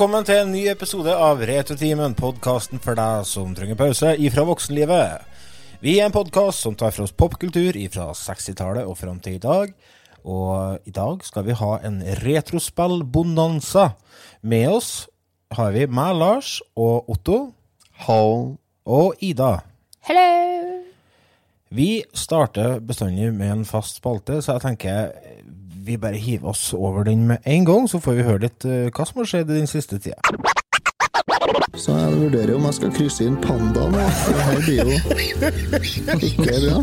Velkommen til en ny episode av Retrotimen, podkasten for deg som trenger pause ifra voksenlivet. Vi er en podkast som tar for oss popkultur ifra 60-tallet og fram til i dag. Og i dag skal vi ha en retrospill-bonanza. Med oss har vi meg, Lars, og Otto. Hall. Og Ida. Hello! Vi starter bestandig med en fast spalte, så jeg tenker vi bare hiver oss over den med en gang, så får vi høre litt uh, hva som har skjedd i den siste tida. Så jeg vurderer om jeg skal krysse inn pandaen. Det her blir jo ikke bra.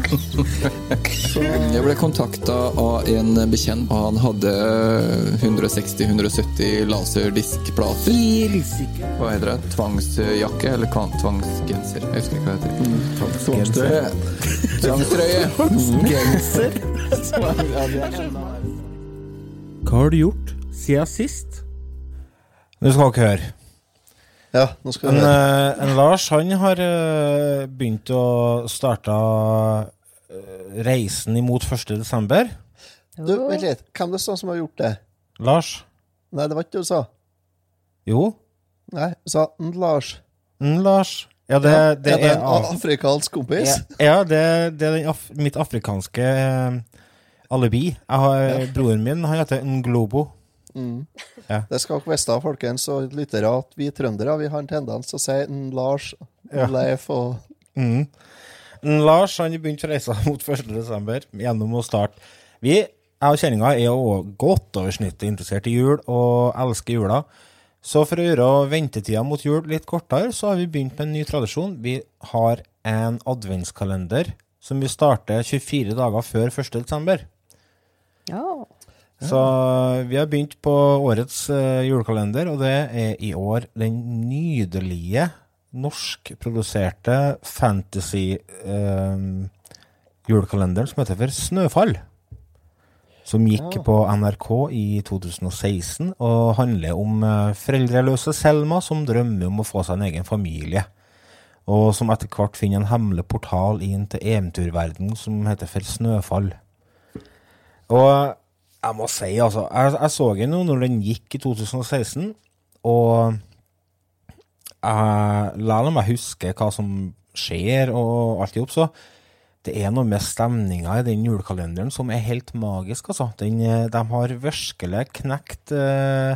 Så Jeg ble kontakta av en bekjent, og han hadde 160-170 laserdiskplater. Hva heter det? Tvangsjakke? Eller tvangsgenser? Jeg husker ikke hva det heter. tvangstrøye. Tvangstrøye! Genser. Hva har du gjort siden sist? Nå skal dere høre. Ja, nå skal En, høre. eh, en Lars han har eh, begynt å starte eh, reisen imot 1. desember. Du, vent litt. Hvem det sa som har gjort det? Lars? Nei, det var ikke det du sa. Jo. Nei, du sa en Lars. En Lars. Ja, det, Ja, det er det er, en afrikansk kompis? Ja, ja det, det er den af mitt afrikanske eh, alibi. Jeg har, Broren min han heter Nglobo. Mm. Ja. Det skal dere vite, folkens og lyttere, at vi trøndere vi har en tendens til å si en Lars, en Ja. Leif og Mm. En Lars han har begynt reisa mot 1. desember gjennom å starte Vi, jeg og kjenninga, er jo godt over snittet interessert i jul og elsker jula. Så for å gjøre ventetida mot jul litt kortere, så har vi begynt med en ny tradisjon. Vi har en adventskalender som vi starter 24 dager før 1. Ja. Så vi har begynt på årets uh, julekalender, og det er i år den nydelige norskproduserte fantasy-julekalenderen som heter for Snøfall. Som gikk Ja. på NRK i 2016 og handler om uh, foreldreløse Selma som drømmer om å få seg en egen familie. Og som etter hvert finner en hemmelig portal inn til eventyrverdenen som heter for Snøfall. Og jeg må si, altså Jeg, jeg så den jo når den gikk i 2016, og jeg, la meg huske hva som skjer og alt i opp, så det er noe med stemninga i den julekalenderen som er helt magisk, altså. Den, eh, de har virkelig knekt eh,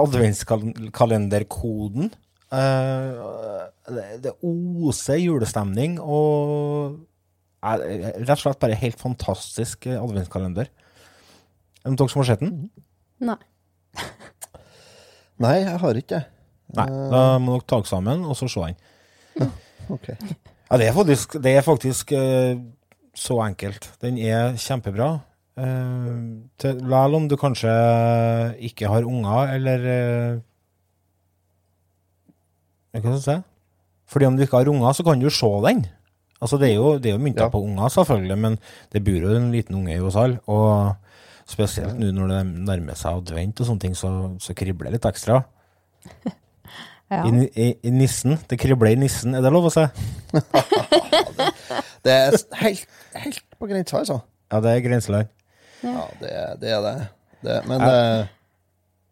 adventskalenderkoden. Eh, det, det oser julestemning og er rett og slett bare helt fantastisk eh, adventskalender. Er det dere som har sett den? Nei. Nei, jeg har ikke det. Nei. Da må dere ta dere sammen, og så se den. Ok. Ja, det er faktisk, det er faktisk uh, så enkelt. Den er kjempebra. Uh, Selv om du kanskje ikke har unger, eller uh, Hva skal jeg si? Fordi om du ikke har unger, så kan du se den. Altså, det er jo, det er jo mynta Ja. på unger, selvfølgelig, men det bor jo en liten unge i oss alle. Og spesielt nå når det nærmer seg advent og sånne ting, så, så kribler det litt ekstra. Ja. I, i, I nissen. Det kribler i nissen, er det lov å si? Det er helt, helt på grensa, altså. Ja, det er grenseland. Ja, det, det er det. det men Ja. eh,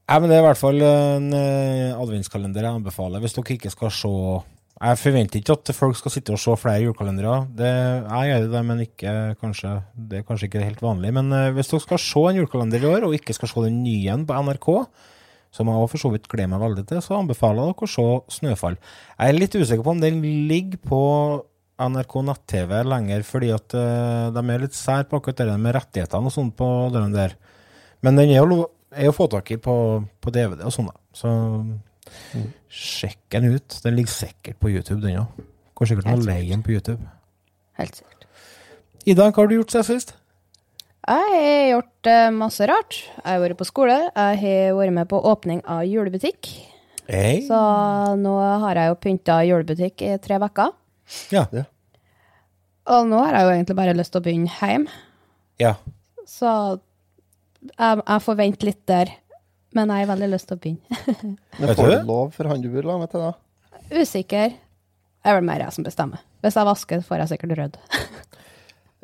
Nei, men det er i hvert fall en uh, adventskalender jeg anbefaler, hvis dere ikke skal se Jeg forventer ikke at folk skal sitte og se flere julekalendere. Det, jeg gjør det, men ikke kanskje Det er kanskje ikke helt vanlig. Men eh, hvis dere skal se en julekalender i år, og ikke skal se den nye på NRK, som jeg for så vidt gleder meg veldig til, så anbefaler jeg dere å se Snøfall. Jeg er litt usikker på om den ligger på NRK nett-TV lenger, fordi at eh, de er litt sær på akkurat det med rettighetene og sånn på den der. Men den er jo, er jo få tak i på, på DVD og sånn, da. Så sjekk den ut. Den ligger sikkert på YouTube, den òg. Går sikkert an å leie den på YouTube. Helt sikkert. Ida, hva har du gjort siden sist? Jeg har gjort eh, masse rart. Jeg har vært på skole. Jeg har vært med på åpning av julebutikk. Hey. Så nå har jeg jo pynta julebutikk i tre uker. Ja. Og nå har jeg jo egentlig bare lyst til å begynne hjemme. ja. Så jeg, jeg får vente litt der. Men jeg har veldig lyst til å begynne. men får du? du lov for han du vil være med da? Usikker. Det er vel mer jeg som bestemmer. Hvis jeg vasker, får jeg sikkert rød.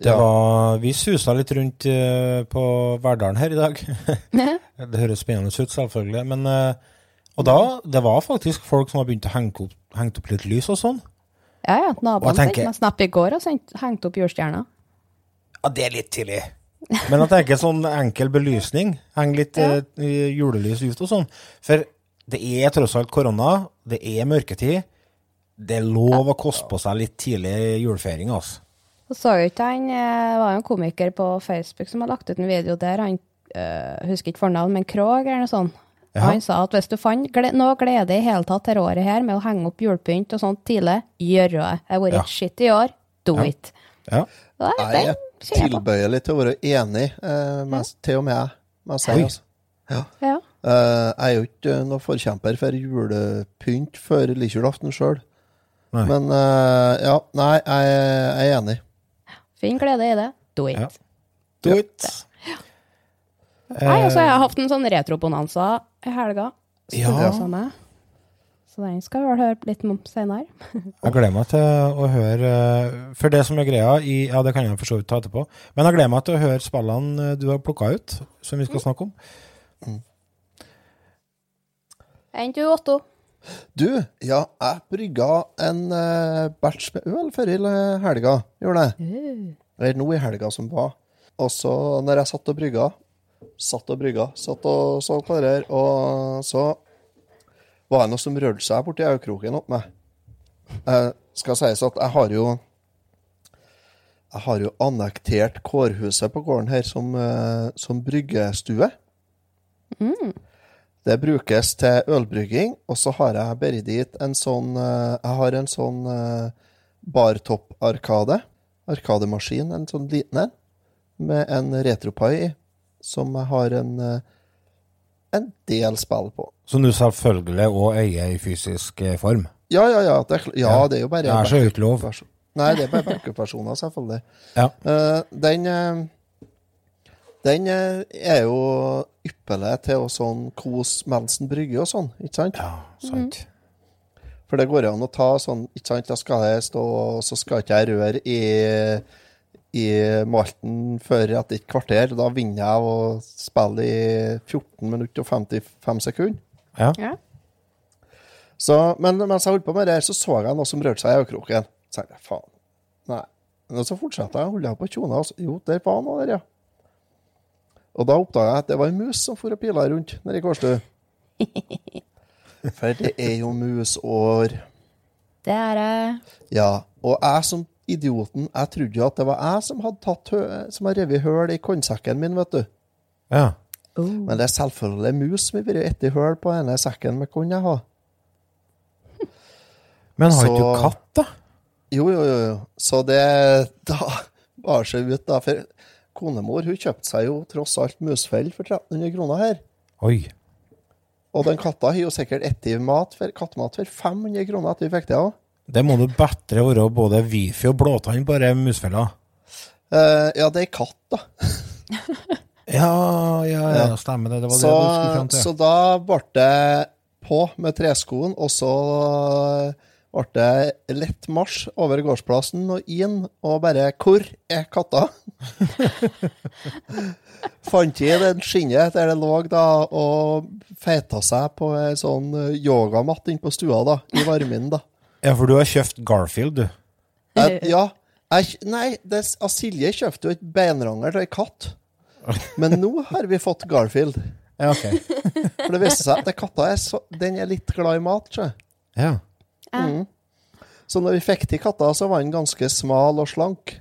Ja. var, vi susa litt rundt uh, på Verdalen her i dag. det høres spennende ut, selvfølgelig. Men uh, Og da, det var faktisk folk som har begynt å henge opp, hengt opp litt lys og sånn. Ja, ja. Naboene sendte meg snap i går og sendt, hengt opp jordstjerna. Ja, det er litt tidlig. Men at det er ikke sånn enkel belysning. Heng litt Ja. eh, julelys ut og sånn. For det er tross alt korona, det er mørketid. Det er lov å koste på seg litt tidlig julefeiring, altså. Så så jeg ikke han Det var jo en komiker på Facebook som har lagt ut en video der han eh, husker ikke fornavn, men Krog eller noe sånt. Ja. Han sa at hvis du fant gle noe glede i hele tatt til året her med å henge opp julepynt og sånt tidlig, gjør det. Det har vært Ja. shit i år, do Ja. it. Ja. Det, det jeg. Tilbøyelig til å være enig, eh, med, til og med si, Oi. altså. Ja. Ja. Eh, jeg er jo ikke eh, noen forkjemper for julepynt før lillejulaften sjøl. Men eh, ja, nei, jeg, jeg er enig. Finn glede i det, do it. Ja. Do it. Nei, altså, jeg har hatt en sånn retropbonanza i helga. Ja. Så den skal vi vel høre litt om senere. Jeg gleder meg til å høre eh, For det som er greia i Ja, det kan jeg for så vidt ta etterpå. Men jeg gleder meg til å høre spillene eh, du har plukka ut, som vi skal snakke om. Enn du, Otto? Du, ja, jeg brygga en uh, batch med øl før i helga. Gjorde det. Eller nå i helga som var. Og så, når jeg satt og brygga, satt og brygga, satt og så på det der, og så var det noe som rørte seg borti øyekroken opp meg. Eh, skal sies at jeg har jo Jeg har jo annektert kårhuset på gården her som, eh, som bryggestue. Det brukes til ølbrygging, og så har jeg bare dit en sånn eh, Jeg har en sånn eh, bartopp-arkade. Arkademaskin, en sånn liten en, med en retropai i, som jeg har en, en del spill på. Som du selvfølgelig òg eier i fysisk eh, form. Ja, ja, ja. Det er, ja, det er jo bare Det er så ikke lov. Nei, det er bare backup-personer, selvfølgelig. Ja. Uh, den eh, den er jo ypperlig til å sånn kose mens brygge og sånn, ikke sant? Ja, sant. For det går an å ta sånn, ikke sant, da skal jeg stå, og så skal ikke jeg røre i, i malten før etter et kvarter. Da vinner jeg og spiller i 14 minutter og 55 sekunder. Ja. Ja. Så, men mens jeg holdt på med det, så så jeg noe som rørte seg i øyekroken. Så jeg, faen, nei. Men så fortsatte jeg, å holde på kjona, og så, jo, der var noe der, ja. Og da oppdaga jeg at det var en mus som for og pila rundt nede i Kårstø. For det er jo musår. Det er det. Ja, og jeg som idioten, jeg trodde jo at det var jeg som hadde tatt som har revet høl i kornsekken min, vet du. ja. Men det er selvfølgelig mus som har vært etter høl på denne sekken med korn jeg har. Men har Så- ikke du katt, da? Jo, jo, jo. Så det da bar seg ut, da. For konemor hun kjøpte seg jo tross alt musfell for 1300 kroner her. Oi. Og den katta har jo sikkert spist kattemat for 500 kroner etter vi fikk det òg. Det må du bedre være både wifi og blåtann på de musfella. Uh, ja, det er katt, da. Ja, ja, ja, Ja. stemmer det. Det var Så, det du skulle fram til. så da ble det på med treskoen, og så ble det lett marsj over gårdsplassen og inn, og bare Hvor er katta? Fant i den skinnet der det lå da, og feita seg på ei sånn yogamatt inne på stua, da, i varmen, da. Ja, for du har kjøpt Garfield, du. Jeg, ja. Jeg, nei, det, Silje kjøpte jo et beinranger til ei katt. Men nå har vi fått Garfield. Ja, ok. For det viste seg at den katta er, så, den er litt glad i mat. Ikke? Ja. Så når vi fikk til katta, så var den ganske smal og slank.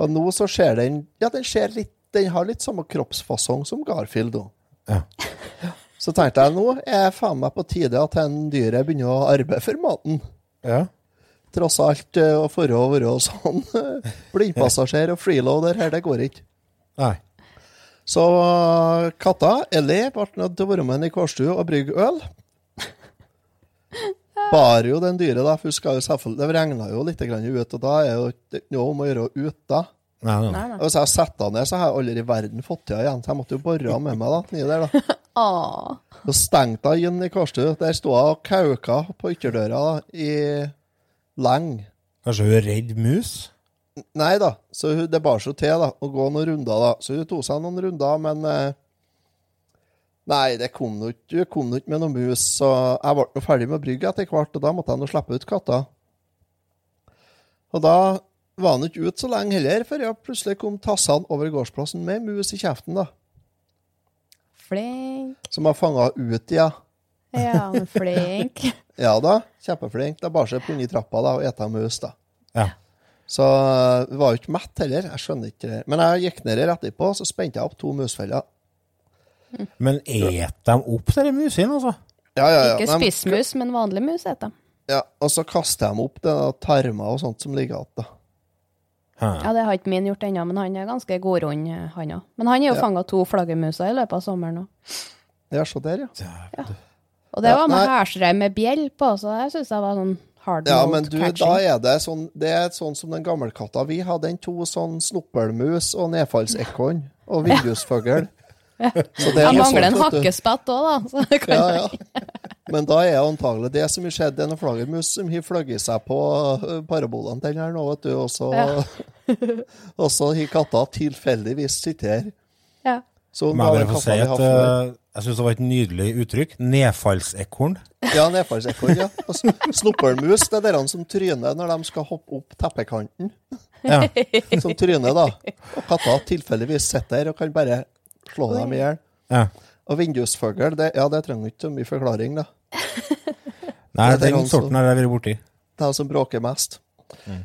Og nå så ser den Ja, den ser litt Den har litt samme kroppsfasong som Garfield. da. Ja. Så tenkte jeg nå er faen meg på tide at den dyret begynner å arbeide for maten. Ja. Tross alt eh, å for å være sånn eh, blindpassasjer og freeloader her, det går ikke. Nei. Så uh, katta, Ellie, ble nødt til å være med i kårstua og brygge øl. Bar jo den dyret, da, for hun skal jo selvfølgelig Det regna jo litt grann ut, og da er jo ikke noe om å gjøre ute. Nei, nei. Nei, nei. Hvis jeg setter henne ned, så hadde jeg aldri i verden fått til henne igjen. Så jeg måtte jo bore med meg da, nedi der, da. Åh. Så stengte jeg inn i kårstua. Der sto hun og kauka på ytterdøra da, i lenge. Kanskje hun er redd mus? Nei da, så hun, det bar seg til da, å gå noen runder, da. Så hun tok seg noen runder, men eh, Nei, det kom nå ikke med noe mus, så jeg ble nå ferdig med å brygge etter hvert, og da måtte jeg nå slippe ut katta. Og da var han ikke ute så lenge heller, før jeg plutselig kom tassende over gårdsplassen med mus i kjeften, da. Flink. Som har fanga ut, ja. Ja, men flink. Ja da, kjempeflink. Det er bare å punne i trappa da, og ete mus, da. Ja. Så vi var jo ikke mett heller. Jeg skjønner ikke det. Men jeg gikk ned her etterpå, så spente jeg opp to musfeller. Men et de opp de musene, altså? Ja, ja, ja. Ikke spissmus, men vanlig mus heter de. Ja, og så kaster dem opp det tarmer og sånt som ligger igjen. da. Ja, det har ikke min gjort ennå, men han er ganske godrund, eh, han òg. Men han er jo Ja. fanga to flaggermuser i løpet av sommeren òg. Ja, se der, ja. Og det Ja, var med nei. med bjell på, så jeg syns det var sånn hard Ja, men du, catching. da er det sånn Det er sånn som den gammelkatta vi hadde. en to sånn snoppelmus og nedfallsekorn og vindusfugl. Ja. Jeg mangler en sånt, vet hakkespett òg, da. Så det kan Ja, ja. Men da er antagelig det som har skjedd, en flaggermus som har fløyet seg på øh, parabolene den her nå, vet du, og så Og så har katta tilfeldigvis sittet her. ja. Så den bare få si at har eh, jeg syns det var et nydelig uttrykk. Nedfallsekorn. Ja, nedfallsekorn, ja. Snoppelmus, det er de som tryner når de skal hoppe opp teppekanten. Ja. Som tryner, da. Og katta tilfeldigvis sitter der og kan bare slå dem i hjel. ja. Og vindusfugl, det, ja, det trenger ikke så mye forklaring, da. Nei, Det er den sorten har jeg vært borti. Det er han som bråker mest.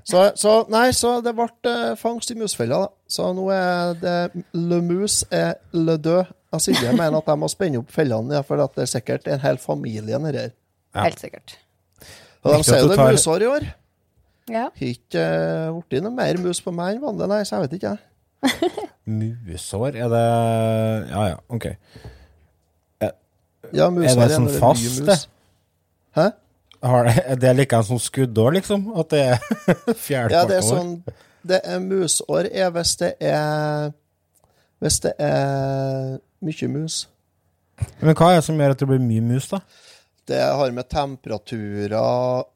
Så, så nei, så det ble eh, fangst i musfella, da. Så nå er det Le Mus er le død. Jeg Silje mener at jeg må spenne opp fellene, ja, for at det er sikkert en hel familie nedi her. Ja. Helt sikkert. Og de sier jo det tar- er musår i år. Ja. Har ikke uh, blitt noe mer mus på meg enn vanlig, nei, så jeg vet ikke, jeg. Musår, er det Ja ja, OK. Ja, musår Er det sånn er det fast, det? Hæ? Har det, er like en som skuddår, liksom? At det er fjerde Ja, det er sånn Det er musår er hvis det er Hvis det er mye mus. Men hva er det som gjør at det blir mye mus, da? Det har med temperaturer,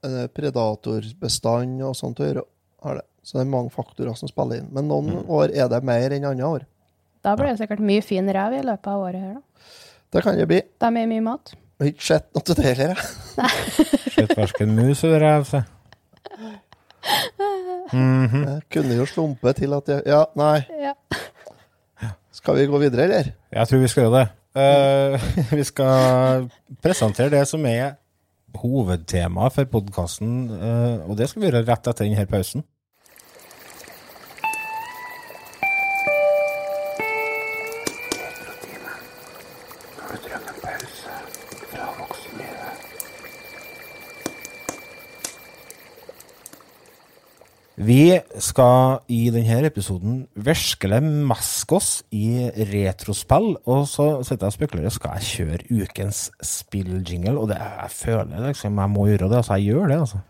eh, predatorbestand og sånt å gjøre. Har det. Så det er mange faktorer som spiller inn. Men noen Mm. år er det mer enn andre år. Da blir det sikkert mye fin rev i løpet av året her, da. Det kan det bli. De er mye mat. Har ikke sett noe til det heller. jeg. Sett verken mus eller rev, se. Mhm. Jeg kunne jo slumpe til at jeg Ja, nei. Ja. Skal vi gå videre, eller? Jeg tror vi skal gjøre det. Uh, vi skal presentere det som er hovedtemaet for podkasten, og det skal vi gjøre rett etter denne pausen. Vi skal i denne episoden virkelig meske oss i retrospill, og så sitter jeg og spekulerer, skal jeg kjøre ukens spilljingle? Og det, jeg føler liksom jeg må gjøre det, altså jeg gjør det, altså.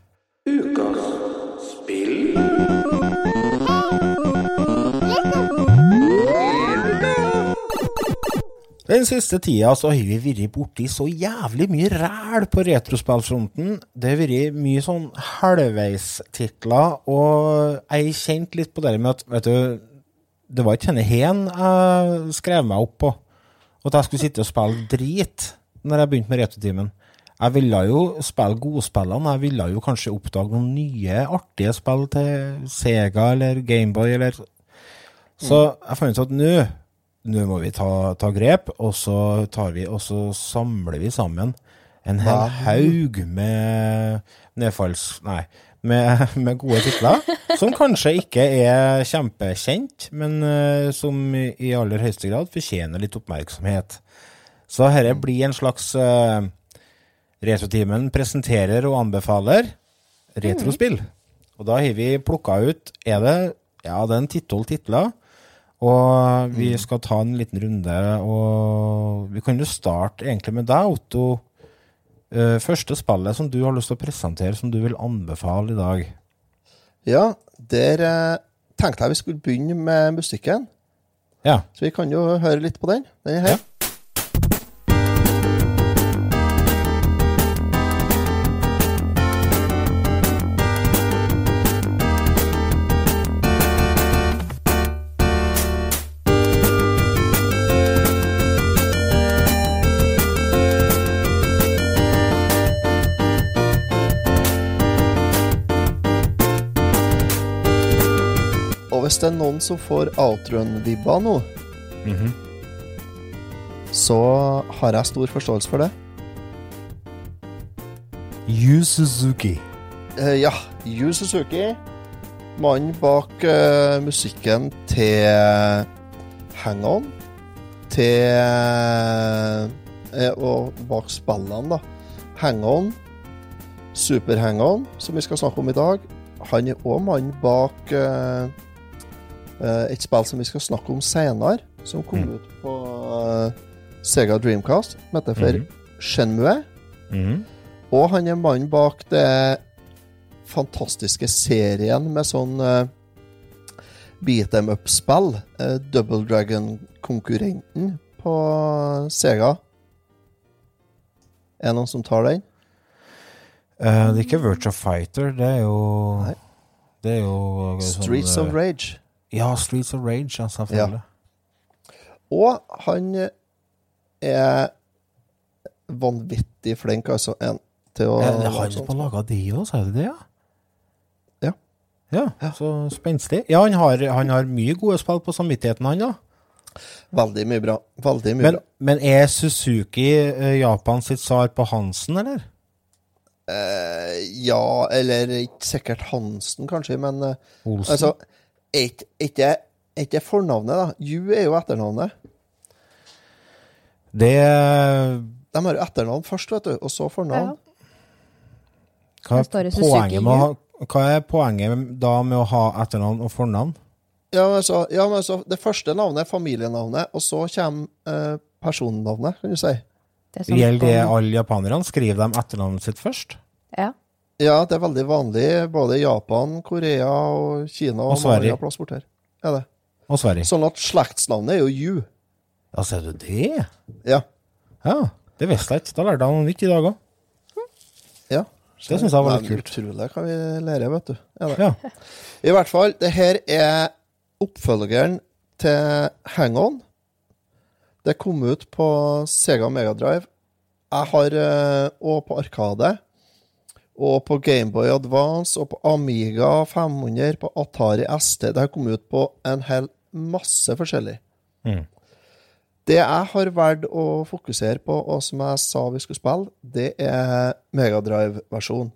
Den siste tida så har vi vært borti så jævlig mye ræl på retrospillfronten. Det har vært mye sånn halvveistitler, og jeg kjente litt på det med at, vet du, det var ikke denne hen jeg skrev meg opp på. At jeg skulle sitte og spille drit når jeg begynte med Retrotimen. Jeg ville jo spille godspillene, jeg ville jo kanskje oppdage noen nye artige spill til Sega eller Gameboy eller Så jeg fant ut at nå nå må vi ta, ta grep, og så tar vi, og så samler vi sammen en hel haug med nedfalls... Nei, med, med gode titler, som kanskje ikke er kjempekjent, men uh, som i, i aller høyeste grad fortjener litt oppmerksomhet. Så dette blir en slags uh, Retrotimen presenterer og anbefaler retrospill. Og da har vi plukka ut Er det ja, det er en tittel titler. Og vi skal ta en liten runde, og vi kan jo starte egentlig med deg, Otto. Eh, første spillet som du har lyst til å presentere, som du vil anbefale i dag. Ja, der eh, tenkte jeg vi skulle begynne med musikken. Ja. Så vi kan jo høre litt på den. Den er her. Og det er noen som får Outrun-Vibba nå, Mhm. så har jeg stor forståelse for det. Yu Suzuki. Uh, ja, Yu Suzuki. Mannen bak uh, musikken til Hang On. Til uh, Og bak spillene, da. Hang On. Super Hang On, som vi skal snakke om i dag. Han er òg mannen bak et spill som vi skal snakke om senere, som kom Mm. ut på eh, Sega Dreamcast, som heter for mm. Shenmue. Mm. Og han er mannen bak det fantastiske serien med sånn uh, beat them up-spill. Uh, Double Dragon-konkurrenten på Sega. Er det noen som tar den? Uh, det er ikke Virtua Fighter, det er jo Nei. Det er jo sånn, Streets of eh, Rage. Ja, Streets of Rage, ja, selvfølgelig. Og han er vanvittig flink, altså, en, til å Er det han sånt som har laga de òg, sa du det, ja? Ja. Ja, så spenstig. Ja, han har, han har mye gode spill på samvittigheten, han, da. Veldig mye bra. Veldig mye Men, bra. men er Suzuki eh, Japan sitt svar på Hansen, eller? Eh, ja, eller ikke sikkert Hansen, kanskje, men eh, Olsen? Altså, ikke- er ikke fornavnet, da? Ju er jo etternavnet. det De har jo etternavn først, vet du, og så fornavn. hva er, poenget med å hva er poenget da med å ha etternavn og fornavn? Ja, men så, ja, men så Det første navnet er familienavnet, og så kommer eh, personnavnet, kan du si. Det er sånn Gjelder det alle japanerne? Skriver de etternavnet sitt først? Ja. Ja, det er veldig vanlig både i Japan, Korea og Kina og, Og Sverige. plass bort her. Ja, det. Og Sverige? Sånn at slektsnavnet er jo Ju. Ja, ser du det? Ja. Ja, det visste jeg ikke. Da lærte jeg noe nytt i dag òg. ja. Det synes jeg var litt kult. Utrolig hva vi lærer, vet du. Ja. Ja. I hvert fall, det her er oppfølgeren til Hang On. Det kom ut på Sega Megadrive. Jeg har eh, Og på Arkade. Og på Gameboy Advance og på Amiga 500, på Atari ST. Det har kommet ut på en hel masse forskjellig. Mm. Det jeg har valgt å fokusere på, og som jeg sa vi skulle spille, det er Megadrive-versjonen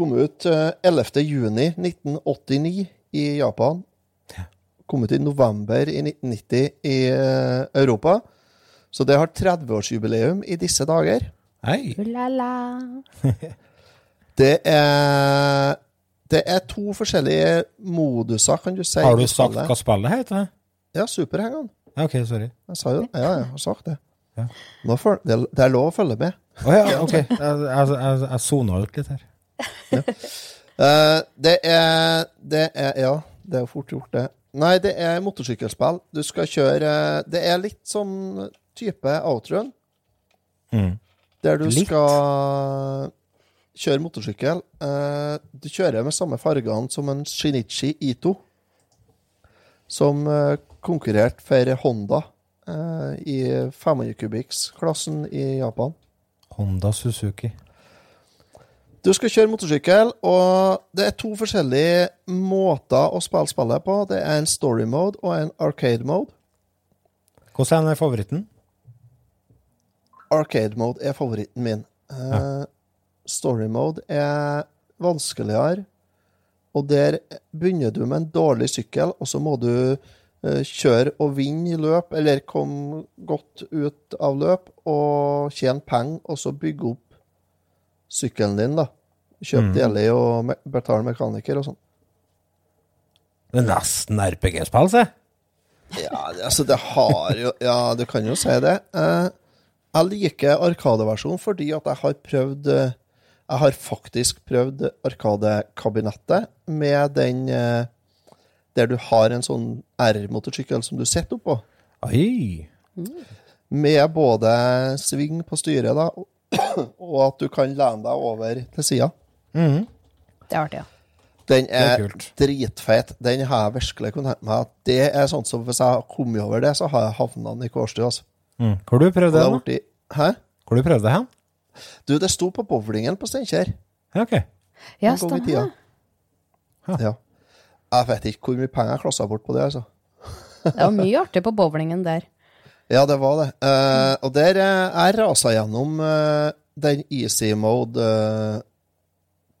kom ut eh, 11. juni 1989 i Japan. Kom ut i november i 1990 i eh, Europa. Så det har 30-årsjubileum i disse dager. Hei. Ulala. Det er Det er to forskjellige moduser, kan du si. Har du sagt hva spillet heter? Ja, Superhang-On. OK, sorry. Jeg sa jo Ja, jeg har sagt det. Ja. Nå føl, det, det er lov å følge med. Å ja, OK. Jeg, jeg, jeg, jeg sona ut litt her. Eh, det er Det er Ja, det er jo fort gjort, det. Nei, det er motorsykkelspill. Du skal kjøre Det er litt sånn type outrun, Mm. Der du Litt? skal kjøre motorsykkel. Eh, du kjører med samme fargene som en Shinichi Ito, som eh, konkurrerte for Honda eh, i 500 kubikks-klassen i Japan. Honda Suzuki. Du skal kjøre motorsykkel, og det er to forskjellige måter å spille spillet på. Det er en story mode og en arcade mode. Hvordan er favoritten? Arcade mode er favoritten min. Ja. Story mode er vanskeligere, og der begynner du med en dårlig sykkel, og så må du eh, kjøre og vinne i løp, eller komme godt ut av løp, og tjene penger, og så bygge opp sykkelen din, da. Kjøp deler og me betale mekaniker og sånn. Det er nesten RPG-spill, se. Ja, det, altså, det har jo Ja, du kan jo si det. Eh, jeg liker Arkadeversjonen fordi at jeg har prøvd eh, Jeg har faktisk prøvd Arkadekabinettet med den eh, der du har en sånn R-motorsykkel som du sitter oppå. Oi. Med både sving på styret da, og, og at du kan lene deg over til sida. Mm. Det er artig, ja. Den er er, dritfeit. Den har jeg virkelig kunnet tenke meg at det er sånn som hvis jeg har kommet over det, så har jeg havna i kårstø. Altså. Mm. Hvor du prøvde Det det? har Hæ? Hvor du prøvde det hen? Du, det sto på bowlingen på Steinkjer Ja, ok. Ja, stemmer. Ja. Jeg vet ikke hvor mye penger jeg klassa bort på det, altså. Det var mye artig på bowlingen der. Ja, det var det. Eh, og der eh, jeg rasa gjennom uh, den easy mode uh,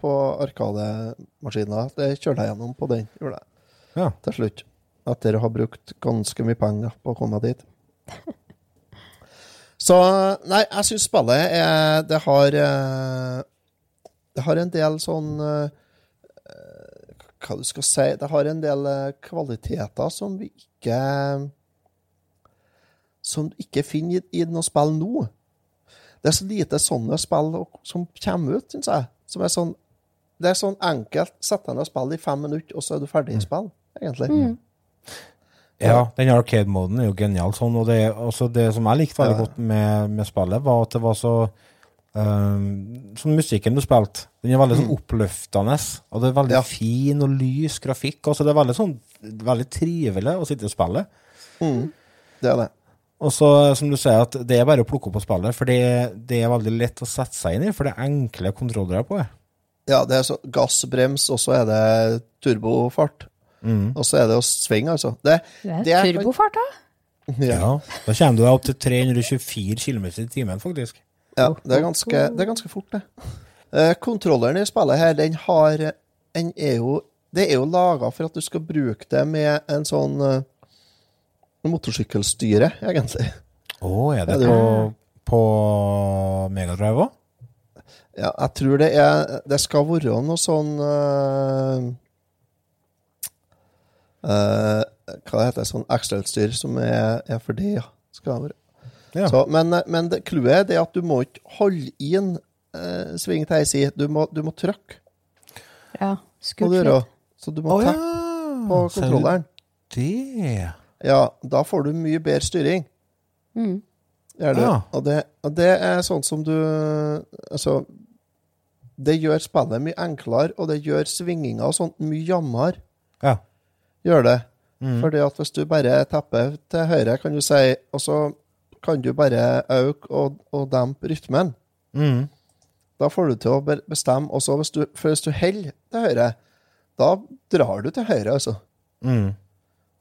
på Arkademaskina. Det kjørte jeg gjennom på den, gjorde jeg. Ja. Til slutt. Etter å ha brukt ganske mye penger på å komme dit. Så Nei, jeg syns spillet er Det har eh, Det har en del sånn eh, Hva du skal si Det har en del eh, kvaliteter som vi ikke Som du ikke finner i, i noe spill nå. Det er så lite sånne spill som kommer ut, syns jeg. Som er sånn Det er sånn enkelt. Sett deg ned og spill i fem minutter, og så er du ferdig i spill, egentlig. Ja, den arcade-moden er jo genial sånn, og det, også det som jeg likte veldig godt med, med spillet, var at det var så um, Sånn musikken du spilte, den er veldig sånn oppløftende, og det er veldig Mm. Ja. fin og lys grafikk, Også. det er veldig sånn veldig trivelig å sitte og spille. Det er det. Og så, som du sier, at det er bare å plukke opp og spille, for det, det er veldig lett å sette seg inn i, for det er enkle kontroller på det. Ja, det er så gassbrems, og så er det turbofart. Mm. Og så er det å svinge, altså. Det, Det det er turbofart, da. ja, Ja, da kommer du deg opp til 324 km i timen, faktisk. ja, det er ganske, det er ganske fort, det. Uh, kontrolleren i spillet her, den har Den er jo Det er jo laga for at du skal bruke det med en sånn uh, motorsykkelstyre, egentlig. Å, er det Ja, det- på, på Megadrive òg? Ja, jeg tror det er Det skal være noe sånn eh, eh, Hva heter det? Sånn ekstrautstyr som er, er for det, ja. Skal være. Ja. Så, men men clouet er det at du må ikke holde inn uh, sving til ei side. Du må, du må trykke. Ja, litt. Så du må Å, tappe på ser du kontrolleren. Det Ja, da får du mye bedre styring. Mm. Gjør du. Ja. Og, det, og det er sånn som du Altså Det gjør spillet mye enklere, og det gjør svinginga og sånt mye jammere. Ja. Gjør det. Mm. Fordi at hvis du bare tepper til høyre, kan du si, og så kan du bare øke og, og dempe rytmen. Mm. Da får du til å bestemme. Og så hvis du, for hvis du holder til høyre, da drar du til høyre, altså. Mm.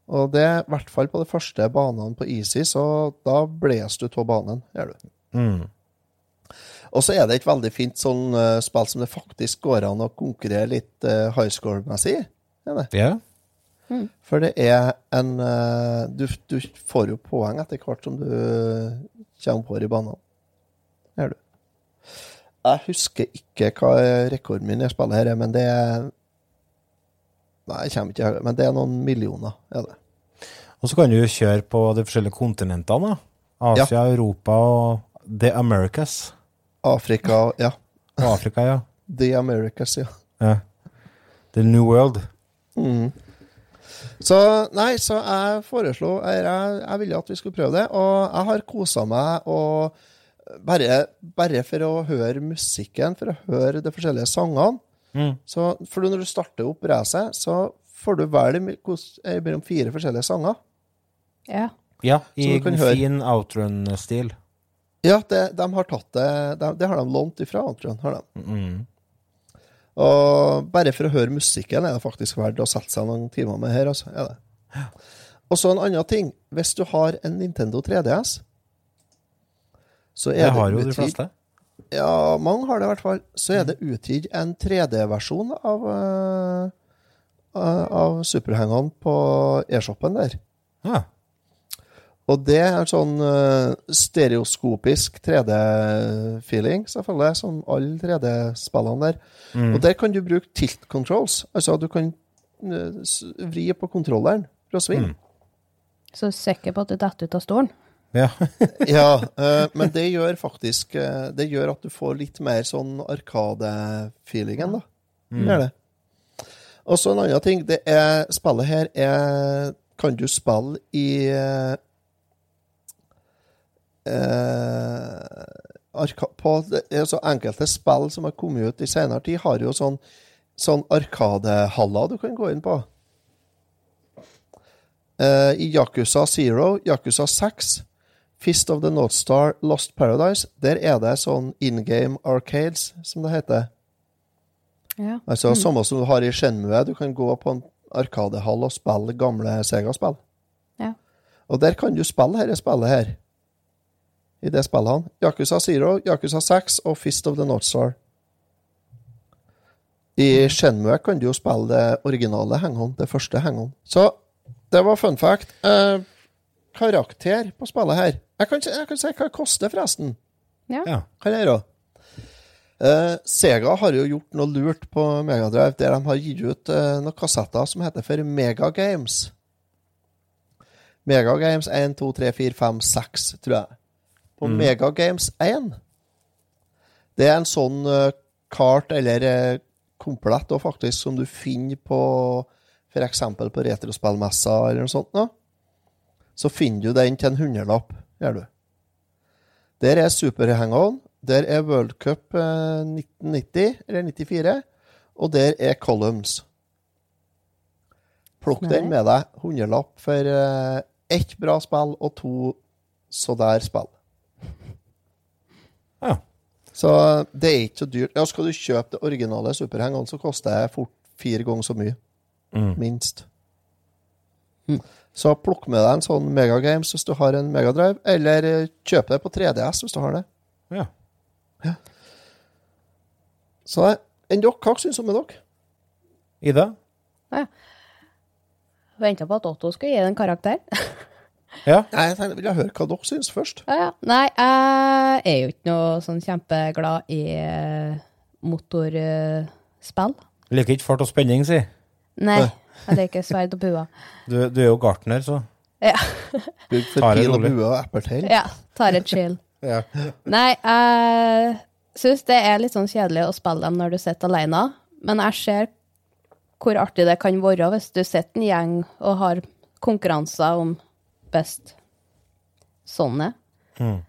Og det i hvert fall på de første banene på Easy, så da blåser du av banen. gjør du. Mm. Og så er det et veldig fint sånn uh, spill som det faktisk går an å konkurrere litt uh, high score-messig i. Er det? For det er en eh, du, du får jo poeng etter hvert som du kommer på i banene. Gjør du. Jeg husker ikke hva rekorden min i spillet her er, men det er Nei, jeg kommer ikke Men det er noen millioner, er det. Og så kan du jo kjøre på de forskjellige kontinentene. da. Asia, Europa og The Americas. Afrika Ja. Afrika, ja. The Americas, ja. ja. The New World. Så nei, så jeg foreslo Jeg, jeg ville at vi skulle prøve det, og jeg har kosa meg og bare, bare for å høre musikken, for å høre de forskjellige sangene. Mm. Så, for når du starter opp racet, så får du velge eh, mellom fire forskjellige sanger. Ja. Ja, i høre. fin outrun-stil. Ja, det, de har tatt det de, Det har de lånt ifra outrun. Har de. Mm. Og bare for å høre musikken er det faktisk verdt å sette seg noen timer med her. Altså, er det. Og så en annen ting. Hvis du har en Nintendo 3DS, så er Det har jo de fleste. Ja, mange har det i hvert fall. Så er det utgitt en 3D-versjon av, uh, av superhengene på e-shoppen der. Ja. Og det er sånn uh, stereoskopisk 3D-feeling, selvfølgelig, som alle 3D-spillene der. Og der kan du bruke tilt controls. Altså du kan uh, vri på kontrolleren for å svinge. Så sikker på at du detter ut av stolen. ja. Ja, uh, men det gjør faktisk Det gjør at du får litt mer sånn Arkade-feelingen, da. Det er det. Og så en annen ting. Det er, spillet her er Kan du spille i eh, på, det er så Enkelte spill som har kommet ut i senere tid, har jo sånn, sånn arkadehaller du kan gå inn på. Eh, I Yakuza Zero, Yakuza 6, Fist of the North Star, Lost Paradise, der er det sånn in game arcades, som det heter. Ja. Altså Samme som du har i Shenmue. Du kan gå på en Arkadehall og spille gamle Sega-spill. Ja. Og der kan du spille dette spillet her. I det spillet han. Yakuza Zero, Yakuza 6 og Fist of the North Star. I Shenmue kan du jo spille det originale hang-on, det første hang-on. Så det var fun fact. Eh, karakter på spillet her. Jeg kan, jeg kan si hva det koster, forresten. Ja. Ja. Kan jeg gjøre? Eh, Sega har jo gjort noe lurt på Megadrive, der de har gitt ut eh, noen kassetter som heter for Megagames. Megagames 1, 2, 3, 4, 5, 6, tror jeg. På Megagames 1 Det er en sånn eh, kart, eller eh, komplett, da, faktisk, som du finner på f.eks. på retrospillmessa eller noe sånt. Da. Så finner du den til en hundrelapp, gjør du. Der er Super Hang-On, der er World Cup eh, 1990, eller 94, og der er Columns. Plukk den med deg. Hundrelapp for eh, ett bra spill og to så der spill. Ja. Så det er ikke så dyrt. Ja, Skal du kjøpe det originale Super Hang-On, så koster det fort fire ganger så mye. Mm. Minst. Så plukk med deg en sånn Megagames hvis du har en Megadrive, eller eh, kjøp det på 3DS hvis du har det. ja. Så enn dere, hva syns du om dere? Ida? Venta på at Otto skulle gi det en karakter. Ja. Nei, jeg tenkte, vil jeg høre hva dere syns først. Ja, ja. Nei, jeg er jo ikke noe sånn kjempeglad i eh, motorspill. Liker ikke fart og spenning, si. Nei, jeg liker sverd og bua. Du, du er jo gartner, så. Ja, Bygd for pil og bue og epletein. ja tar et chill. Ja. Nei, jeg syns det er litt sånn kjedelig å spille dem når du sitter alene, men jeg ser hvor artig det kan være hvis du sitter en gjeng og har konkurranser om best sånne. Mm.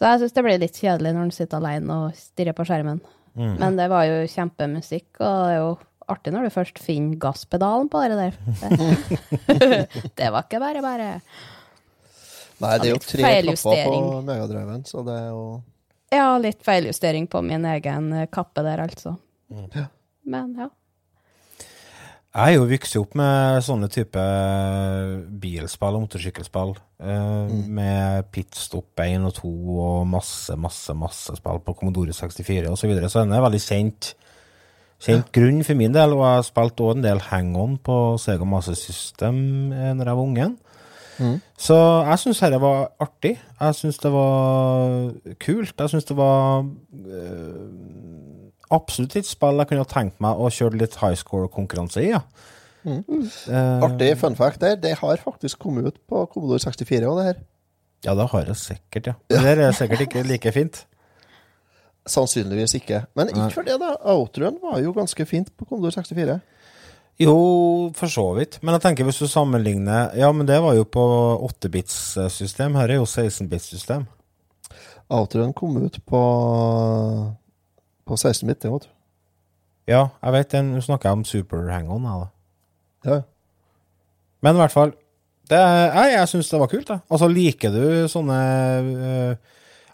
Så jeg syns det blir litt kjedelig når du sitter alene og stirrer på skjermen. Mm. Men det var jo kjempemusikk, og det er jo artig når du først finner gasspedalen på det der. Det, var ikke bare bare. Nei, det er jo tre knapper på. Megadriven, så det er jo Ja, litt feiljustering på min egen kappe der, altså. Mm. Men ja. Jeg er jo vokst opp med sånne type bilspill og motorsykkelspill. eh, Med Pitstop 1 og 2 og masse, masse masse spill på Commodore 64 osv. Så, videre. så den er veldig kjent, kjent grunn for min del. Og jeg har spilt også en del hang-on på Sega Master System eh, når jeg var ungen. Så jeg syns dette var artig. Jeg syns det var kult. Jeg syns det var eh, absolutt et spill jeg kunne tenkt meg å kjøre litt high score-konkurranse i. Ja. Eh, Artig fun fact der, det har faktisk kommet ut på Commodore 64 òg, det her. Ja, det har jeg sikkert, ja. Det er sikkert ikke like fint. Sannsynligvis ikke. Men ikke for det, da. Outroen var jo ganske fint på Commodore 64. Jo, for så vidt. Men jeg tenker hvis du sammenligner Ja, men det var jo på 8-bits-system. Her er jo 16-bits-system. Outroen kom ut på på 16-bit, det, vet du. Ja, jeg vet det. Nå snakker jeg om Super Hang-On. jeg, da. Ja. Men i hvert fall det, er- Jeg, jeg syns det var kult. Da. Altså, liker du sånne uh,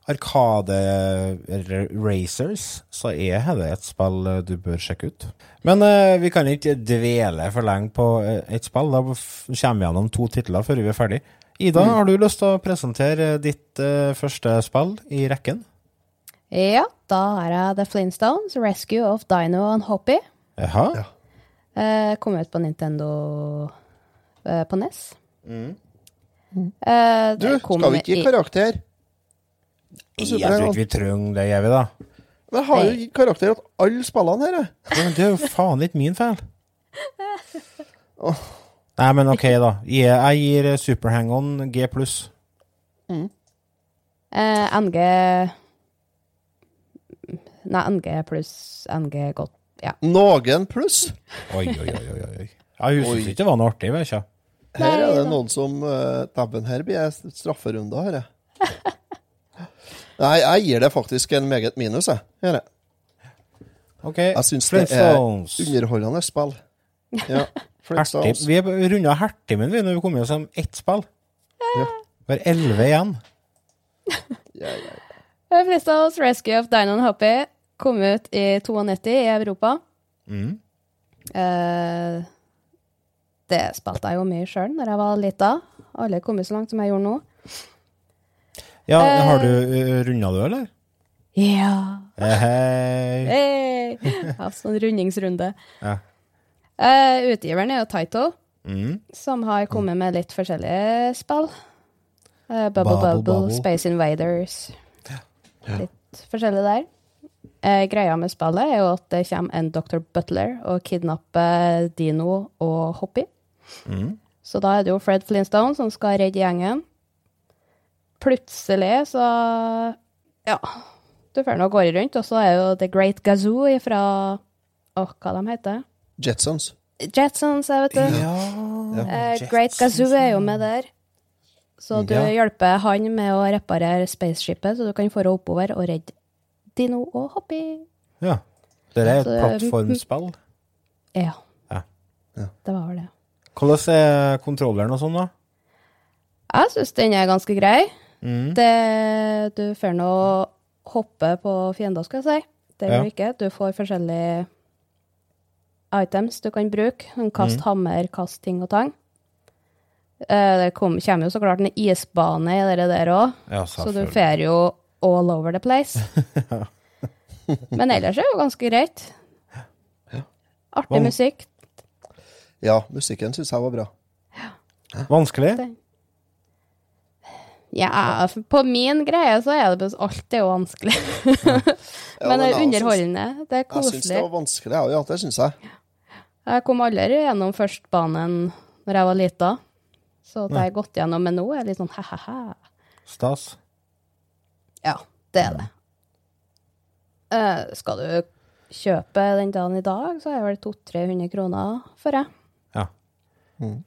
Arkade-racers, så er det et spill eh, du bør sjekke ut. Men uh, vi kan ikke dvele for lenge på eh, et spill. Da kommer vi gjennom to titler før vi er ferdig. Ida, har du lyst til å presentere ditt uh, første spill i rekken? Ja, da er jeg The Flintstones, Rescue of Dino and Hoppy. Jaha? Ja. Eh, kom ut på Nintendo eh, på NES. Eh, Du, skal vi ikke gi i- karakter? Jeg tror ikke vi trenger det, gjør vi da? Men jeg har jo gitt karakter til alle spillene her, jeg. Men det er jo faen ikke min feil. Nei, men ok, da. Jeg, gir Super Hang-On G pluss. Eh, NG Nei, NG pluss NG godt. Ja. Noen pluss. Oi, oi, oi, oi, oi. Jeg husker ikke det var noe artig, vet du. Her er det noen som uh, Dæven, her blir jeg strafferunde, her, jeg. Nei, jeg gir det faktisk en meget minus, jeg. Her, jeg. Okay. Jeg syns det er underholdende spill. Ja. Hertig. Vi er runda hertimen vi når vi kommer oss om ett spill. Ja. Vi har elleve igjen. Ja, ja. Eh, Flintstones Rescue of Dino and Hoppy kom ut i 92 i Europa. Mm. Eh, Det spilte jeg jo mye sjøl når jeg var lita. Alle kom jo så langt som jeg gjorde nå. Ja, Eh. har du uh, runda du, eller? Ja. Hei Hei. Hey. Ja, sånn rundingsrunde. Ja. Eh, utgiveren er jo Taito, Mm. som har kommet med litt forskjellige spill. Eh, Bubble Bubble Bubble. Space Invaders. Litt forskjellig der. Eh, greia med spillet er jo at det kommer en Dr. Butler og kidnapper Dino og Hoppy. Mm. Så da er det jo Fred Flintstone som skal redde gjengen. Plutselig så Ja. Du får nå gå rundt, og så er jo The Great Gazoo ifra Å, hva de heter Jetsons. Jetsons, jeg vet du. Eh, Great Gazoo er jo med der. Så du Ja. hjelper han med å reparere spaceshipet, så du kan få oppover og redde Dino og Hoppy. Ja. Det er et plattformspill. Ja. Ja. Det var vel det. Hvordan er kontrolleren og sånn, da? Jeg syns den er ganske grei. Mm. Det, du får nå hoppe på fiender, skal jeg si. Det gjør Ja. du ikke. Du får forskjellige items du kan bruke. En Kast hammer, kast ting og tang. Eh, Det kom, kommer jo så klart en isbane i det der òg, Ja, så du får jo all over the place. Men ellers er det jo ganske greit. Artig musikk. Ja, musikken syns jeg var bra. Vanskelig? Ja, på min greie så er det er jo vanskelig. Men det er underholdende. Det er koselig. Jeg syns det var vanskelig. Ja, det syns jeg. Jeg kom aldri gjennom førstbanen når jeg var lita. Så at jeg har gått gjennom men nå, er litt sånn he-he-he. Stas? Ja, det er det. Eh, skal du kjøpe den dagen i dag, så er det vel 200-300 kroner for det. Ja. Mm.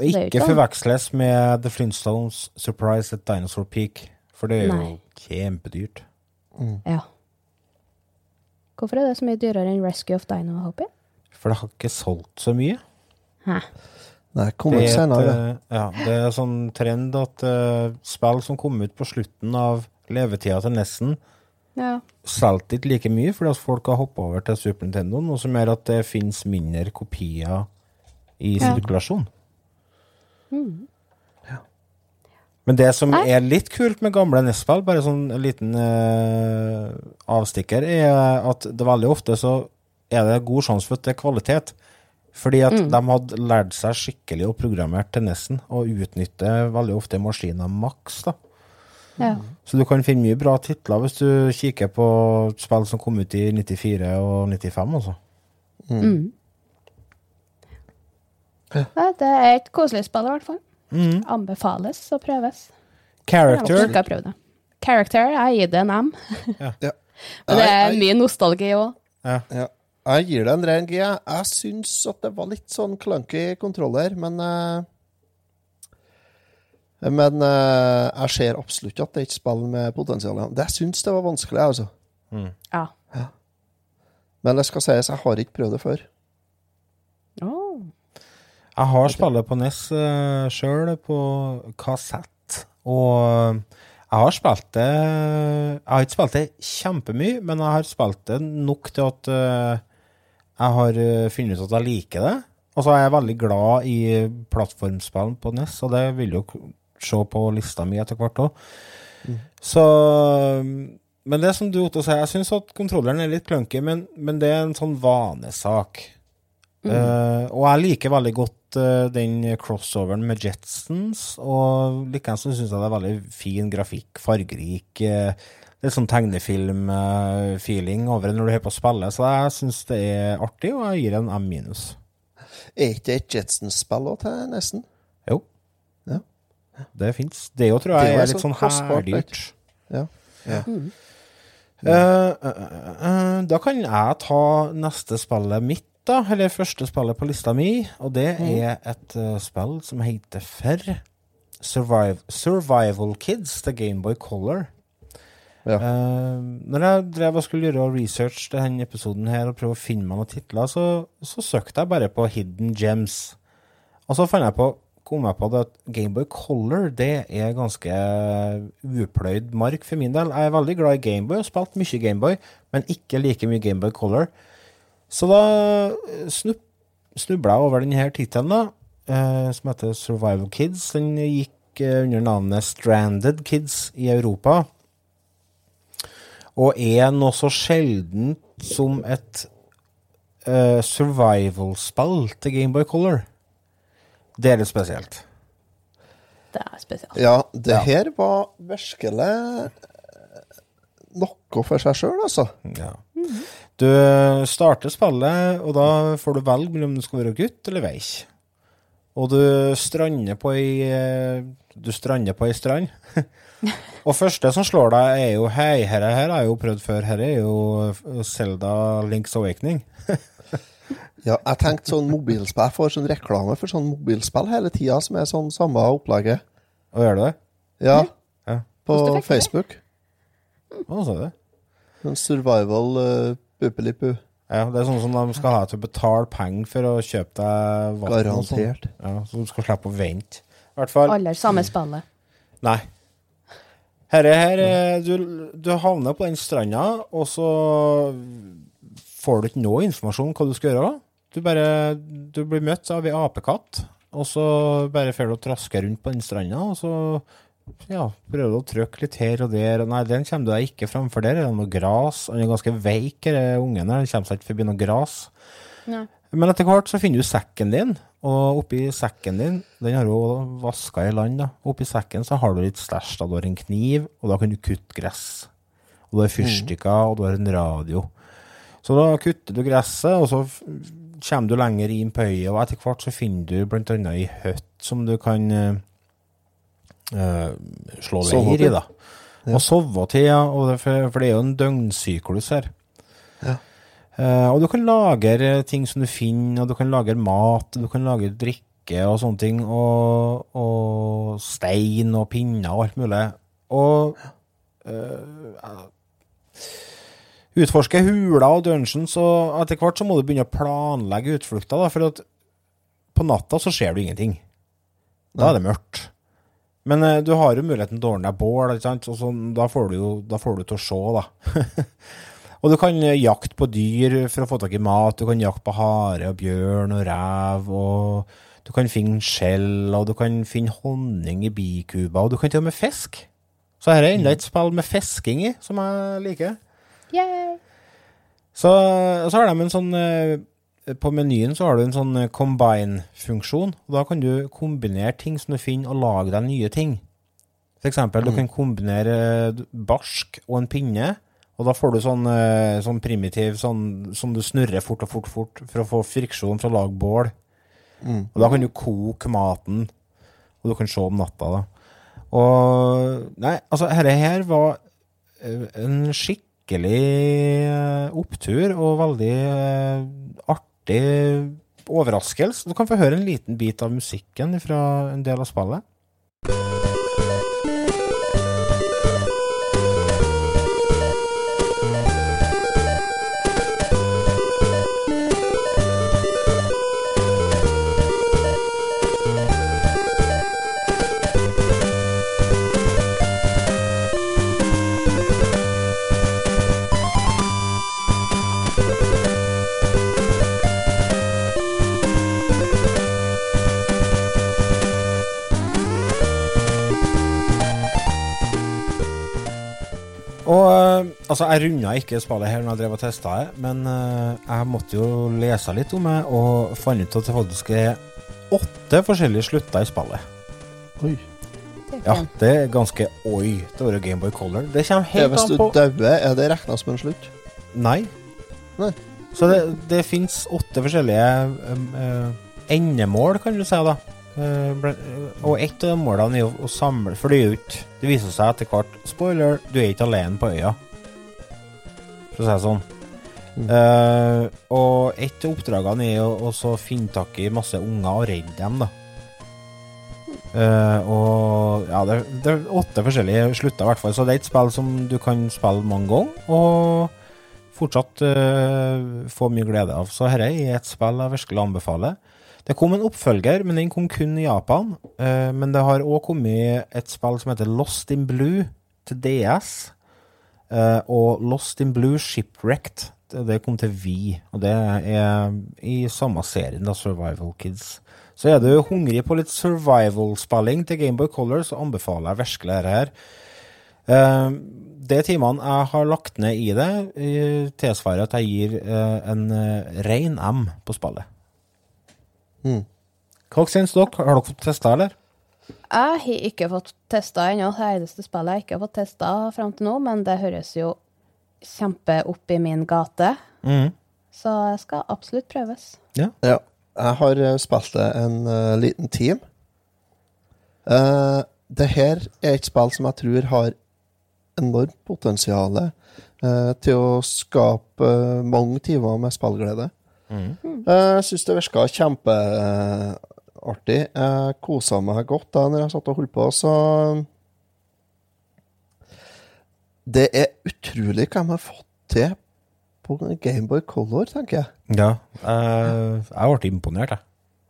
Ikke ikke- forveksles med The Flintstones Surprise at Dinosaur Peak, for det er jo Nei. kjempedyrt. Ja. Hvorfor er det så mye dyrere enn Rescue of Dino Hoppy? For det har ikke solgt så mye. Hæ. Nei, Det kommer er, senere. eh, ja, det er sånn trend at uh, spill som kom ut på slutten av levetida til Nessen, Ja. solgte ikke like mye fordi at folk har hoppa over til Super Nintendo, noe som gjør at det finnes mindre kopier i Ja. sirkulasjon. Men det som Nei. er litt kult med gamle NES-spill, bare sånn en liten eh, avstikker, er at det veldig ofte så er det god sjanse for at det er kvalitet. Fordi at de hadde lært seg skikkelig å programmere til NES-en, og utnytte veldig ofte maskiner maks. da. Ja. Så du kan finne mye bra titler hvis du kikker på spill som kom ut i 94 og 95, altså. Mm. Ja, det er et koselig spill, i hvert fall. Mm. Anbefales å prøves. Jeg Character har det. Character, jeg gir det en M. Ja. Men det er mye nostalgi òg. Ja. Jeg gir det en ren G. Jeg, jeg syns at det var litt sånn clunky kontroller, men eh, Men uh, jeg ser absolutt at det er et spill med potensial. Det syns det var vanskelig, altså. Ja. ja. Men det skal sies, jeg har ikke prøvd det før. Oh. Jeg har spillet på NES uh, sjøl, på kassett. Og jeg har spilt det Jeg har ikke spilt det kjempemye, men jeg har spilt det nok til at uh, jeg har eh, funnet ut at jeg liker det. Og så er jeg veldig glad i plattformspill på NES, og det vil jo se på lista mi etter hvert òg. Så Men det som du Otto sier, jeg syns at kontrolleren er litt clunky, men, men det er en sånn vanesak. Eh, og jeg liker veldig godt uh, den crossoveren med Jetsons, og likeens så syns jeg det er veldig fin grafikk, fargerik. Uh, det er sånn tegnefilm-feeling over det når du er på spillet, så jeg syns det er artig, og jeg gir en M minus. Er ikke det et Jetsons-spill òg, nesten? Det fins. Det jo tror jeg er er litt sånn herdyrt. kostbart. Ja. ja. Mm. Uh, uh, uh, da kan jeg ta neste spillet mitt, da. Eller første spillet på lista mi. Og det er et eh, spill som heter Ferr. Survive, Survival Kids, The Gameboy Color. Ja. Eh, når jeg drev og skulle gjøre research til denne episoden her og prøve å finne meg noen titler, så, så søkte jeg bare på Hidden Gems. Og så fant jeg på, kom jeg på at Gameboy Color det er ganske upløyd mark for min del. Jeg er veldig glad i Gameboy og spilt mye Gameboy, men ikke like mye Gameboy Color. Så da eh, snubla jeg over denne tittelen, eh, som heter Survival Kids. Den gikk eh, under navnet Stranded Kids i Europa. Og er noe så sjeldent som et eh, survival-spill til Gameboy Color. Det er litt spesielt. Det er spesielt. Ja, det Ja. her var virkelig eh, noe for seg sjøl, altså. Ja. Du starter spillet, og da får du velge mellom om du skal være gutt eller veik. Og du strander på ei eh, Du strander på ei strand. og første som slår deg, er jo Hei, herre her har jeg jo prøvd før. Herre er jo Selda Links Awakening. Ja, jeg tenkte sånn mobilspill. Jeg får sånn reklame for sånn mobilspill hele tida, som er sånn samme opplegget. Og gjør du det? Ja, Ja. på? Facebook. Hva sa du? Sånn survival uh, bupelipu. Ja, det er sånn som de skal ha til å betale penger for å kjøpe deg vann. sånn. Garantert. Ja, så du skal slippe å vente. I hvert fall. Aller samme spillet. Nei. Herre her, eh, du, du havner på den stranda, og så får du ikke noe informasjon om hva du skal gjøre. Du bare du blir møtt av ei apekatt, og så bare får du å traske rundt på den stranda, og så ja, prøver du å trykke litt her og der. og Nei, den kommer du deg ikke framfor der. Er det noe gras? Han er ganske veik, denne ungen. Han kommer seg ikke forbi noe gras. Nei. Men etter hvert så finner du sekken din, og oppi sekken din, den har du vaska i land, da. Oppi sekken så har du litt stæsj. Du har en kniv, og da kan du kutte gress. Og du har fyrstikker, og du har en radio. Så da kutter du gresset, og så kommer du lenger inn på øya, og etter hvert så finner du annet ei høtt som du kan eh, slå leir i, da. Ja. Og sove til, ja. Og det, for, for det er jo en døgnsyklus her. Ja. Uh, og du kan lagre ting som du finner, og du kan lagre mat, du kan lagre drikke og sånne ting, og, og stein og pinner og alt mulig. Og eh, utforske huler og dungeons, og etter hvert så må du begynne å planlegge utflukta, da, for på natta så ser du ingenting. Da er det mørkt. Men eh, du har jo muligheten til å ordne deg bål, ikke sant? og så, da, får du jo, da får du til å se, da. og du kan eh, jakte på dyr for å få tak i mat, du kan jakte på hare og bjørn og rev, og du kan finne skjell, og du kan finne honning i bikuber, og du kan til og med fisk. Så her er enda et spill med fisking i, som jeg liker. Yay! Så, så har de en sånn eh, På menyen så har du en sånn eh, combine-funksjon. Da kan du kombinere ting som du finner, og lage deg nye ting. For eksempel, du kan kombinere eh, barsk og en pinne, og da får du sånn, sånn primitiv sånn som du snurrer fort og fort, fort for å få friksjon for å lage bål. Og da kan du koke maten, og du kan se om natta, da. Og Nei, altså, dette her var en en skikkelig eh, opptur og veldig eh, artig overraskelse. Du kan få høre en liten bit av musikken fra en del av spillet. Altså, jeg runda ikke spillet her når jeg drev og testa det, men uh, jeg måtte jo lese litt om det, og fant ut at det faktisk er åtte forskjellige slutter i spillet. Oi. Det Ja, det er ganske oi til å være Gameboy Color. Det kommer helt hvis an du på dauer, er det regna som en slutt? Nei. Nei. Så det, det fins åtte forskjellige uh, endemål, kan du si, da. Og ett av de målene er jo å samle For det er jo ikke Det viser seg etter hvert Spoiler, du er ikke alene på øya. For å si det sånn. Mm. Uh, og et av oppdragene er å finne tak i masse unger og redde dem, da. Uh, og ja, det, det er åtte forskjellige slutter, i hvert fall. Så det er et spill som du kan spille mange ganger, og fortsatt uh, få mye glede av. Så dette er et spill jeg virkelig anbefaler. Det kom en oppfølger, men den kom kun i Japan. Uh, men det har òg kommet et spill som heter Lost in Blue til DS. Eh, og Lost in Blue Shipwrecked Det kom til Vi, og det er i samme serien, da, Survival Kids. Så er du hungrig på litt survival-spilling til Gameboy Color, så anbefaler jeg virkelig dette her. Uh, de timene jeg har lagt ned i det, eh, tilsvarer at jeg gir uh, en uh, rein M på spillet. Mm. Hva syns dere? Har dere fått testa, eller? Jeg har ikke fått testa ennå. Det eneste spillet jeg ikke har fått testa fram til nå, men det høres jo kjempe opp i min gate. Mm. Så jeg skal absolutt prøves. Ja. Jeg har eh, spilt det en uh, liten time. Uh, det her er et spill som jeg tror har enormt potensial uh, til å skape mange timer med spillglede. Mm. Eh, Jeg syns det virka kjempeartig. Jeg kosa meg godt da når jeg satt og holdt på, så Det er utrolig hva de har fått til på Gameboy Color, tenker jeg. Ja. Jeg, jeg ble imponert, jeg.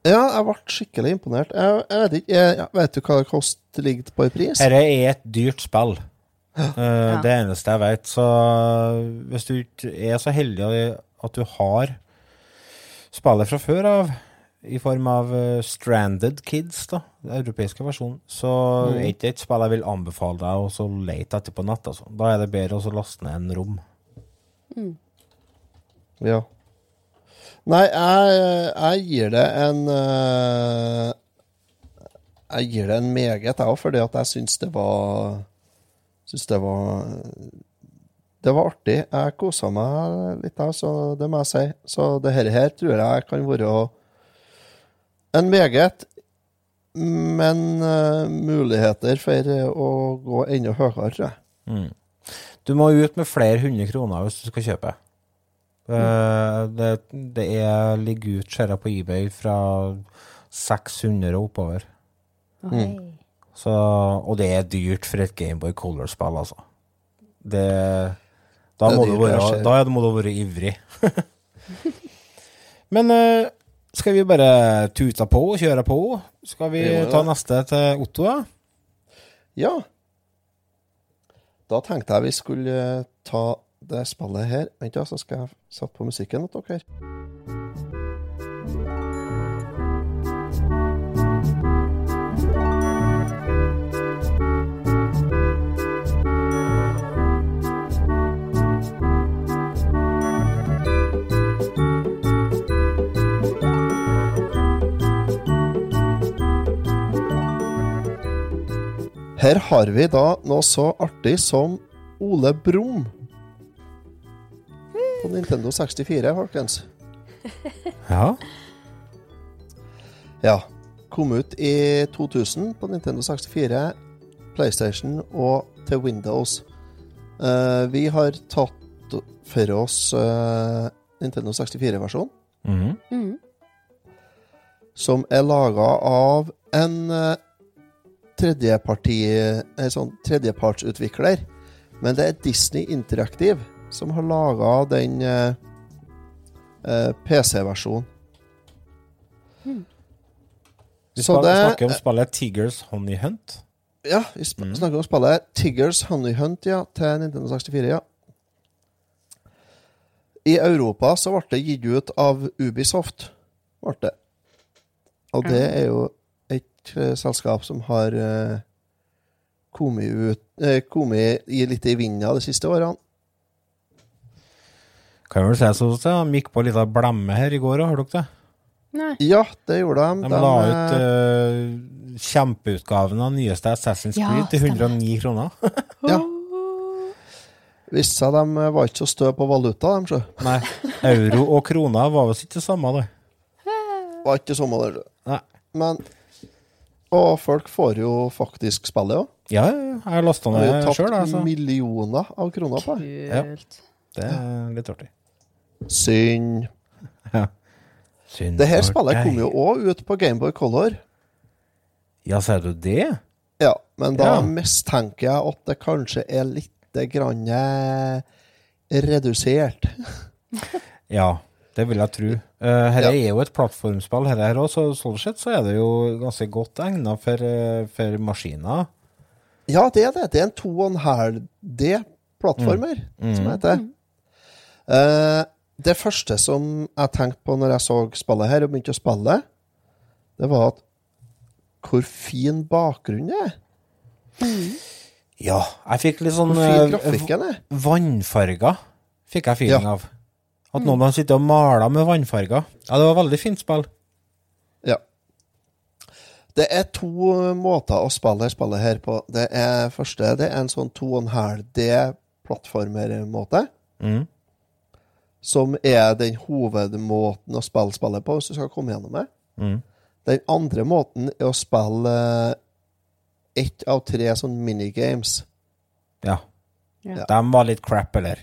Ja, jeg ble skikkelig imponert. Jeg, jeg vet ikke, jeg, jeg vet du hva det koster ligger på i pris? Dette er et dyrt spill. Eh, Ja. Det eneste jeg vet. Så hvis du ikke er så heldig at du har spillet fra før av, i form av eh, Stranded Kids, da, den europeiske versjonen, så Mm. er ikke det et spill jeg vil anbefale deg å så lete etter på nett. Altså. Da er det bedre å laste ned en rom. Ja. Nei, jeg, jeg gir det en eh, Jeg gir det en meget, jeg òg, fordi at jeg syns det var Syns det var Det var artig. Jeg kosa meg litt, så det må jeg si. Så det her, her tror jeg kan være en meget, men uh, muligheter for å gå enda høyere, tror jeg. Du må ut med flere hundre kroner hvis du skal kjøpe. Mm. det, det er, ligger ut, ser jeg på eBay, fra 600 og oppover. Mm. Så, og det er dyrt for et Gameboy Color-spill, altså. Det, da, Det må du dyrt, være, da må du være ivrig. Men eh, skal vi bare tute på og kjøre på? Skal vi ta neste til Otto, da? Ja. Da tenkte jeg vi skulle eh, ta det spillet her. Vent, da, så skal jeg sette på musikken til dere. Her har vi da noe så artig som Ole Brumm. På Nintendo 64, folkens. Ja. Ja. Kom ut i 2000 på Nintendo 64, PlayStation og til Windows. Uh, vi har tatt for oss uh, Nintendo 64-versjonen, Mm -hmm. som er laga av en eh, tredjeparti, en sånn tredjepartsutvikler. Men det er Disney Interactive som har laga den eh, eh, PC-versjonen. Vi Så det- snakker om spillet Tiggers Honey Hunt. Ja, vi sp snakker om spillet Tiggers Honey Hunt ja, til Nintendo 64. ja. I Europa så ble det gitt ut av Ubisoft. Ble det. Og det er jo et eh, selskap som har eh, kommet, ut, eh, kommet i litt i vinden de siste årene. Kan jeg vel si sånn så De gikk på en liten blemme her i går, har dere det? Nei. Ja, det gjorde de. De la eh, ut uh, kjempeutgaven av nyeste Assassin's Ja, Creed til 109 kroner. Ja. Viste seg de var ikke så stø på valuta, de, sjø. Nei, euro og kroner var visst ikke det samme, det. Var ikke samme det. Nei. Men Og folk får jo faktisk spillet òg. Ja, ja, ja, jeg lasta Har jo ned tatt selv, altså. millioner av kroner på det. Kult. Det er litt artig. Synd. Synd Det her spillet kom jo òg ut på Gameboy Color. Ja, sier du det? Ja, men da Ja. mistenker jeg at det kanskje er litt grann eh, redusert. Ja, det vil jeg tro. Uh, her Ja. er jo et plattformspill, her, her også, så sånn sett så er det jo ganske godt egnet for, eh, for maskiner. Ja, det er det. Det er en 2,5D-plattformer, Mm. som det heter. Eh, det første som jeg tenkte på når jeg så spillet her og begynte å spille, det var at hvor fin bakgrunn er. er. Ja, jeg fikk litt sånn Hvor fin grafikken er. vannfarger, fikk jeg feeling Ja. av. At noen har sittet og mala med vannfarger. Ja, det var veldig fint spill. Ja. Det er to måter å spille dette spillet her på. Det er første det er en sånn 2,5D-plattformermåte. Mm. Som er den hovedmåten å spille spillet på hvis du skal komme gjennom det. Mm. Den andre måten er å spille ett av tre sånn minigames. Ja. Ja. De var litt crap, eller?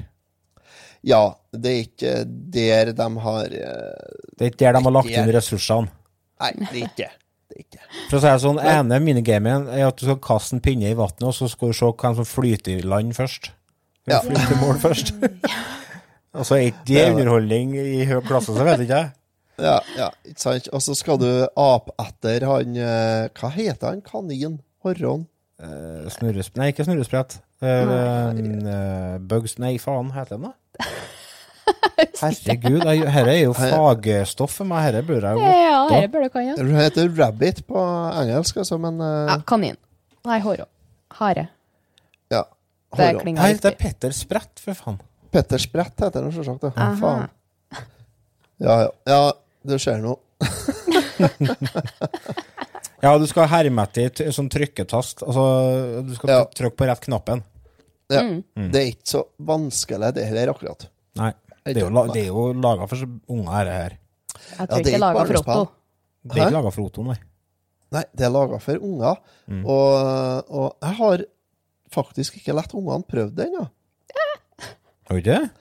Ja, det er ikke der de har eh, Det er ikke der de har lagt inn ressursene. Nei, det er ikke det. Er ikke. For å si det sånn, ene minigamen er at du skal kaste en pinne i vannet, og så skal du se hvem som flyter i land først. Ja. flyter i mål først. og så er ikke det underholdning i høy klasse, så vet ikke jeg. Ja, ja, ikke sant? Og så skal du ape etter han eh, Hva heter han? Kanin? Horron? Eh, Snurresp... Nei, ikke snurresprett. Eh, eh, bugs Nei, faen, heter han da? Herregud, dette er jo fagstoff for meg. Dette burde jeg jo Ja, dette burde kan, ja. Det heter rabbit på engelsk, altså, men uh... ja. Kanin. Nei, hårå. Hare. ja. Det Horron. Nei, det er. Petter Sprett, for faen. Petter Sprett heter det selvsagt. Faen. Ja, ja. ja, det skjer noe. Ja, du skal herme etter t- sånn trykketast. Altså, du skal Ja. trykke på rett knappen. Ja. Mm. Det er ikke så vanskelig, det her akkurat. Nei. Det er jo, la- det er jo laga for unger, dette her. Jeg Ja, tror det er ikke laga for. Otto. Det er ikke laga for Otto, nei. Nei, det er laga for unger. Mm. Og, og jeg har faktisk ikke latt ungene prøve det ennå. Har du ikke det?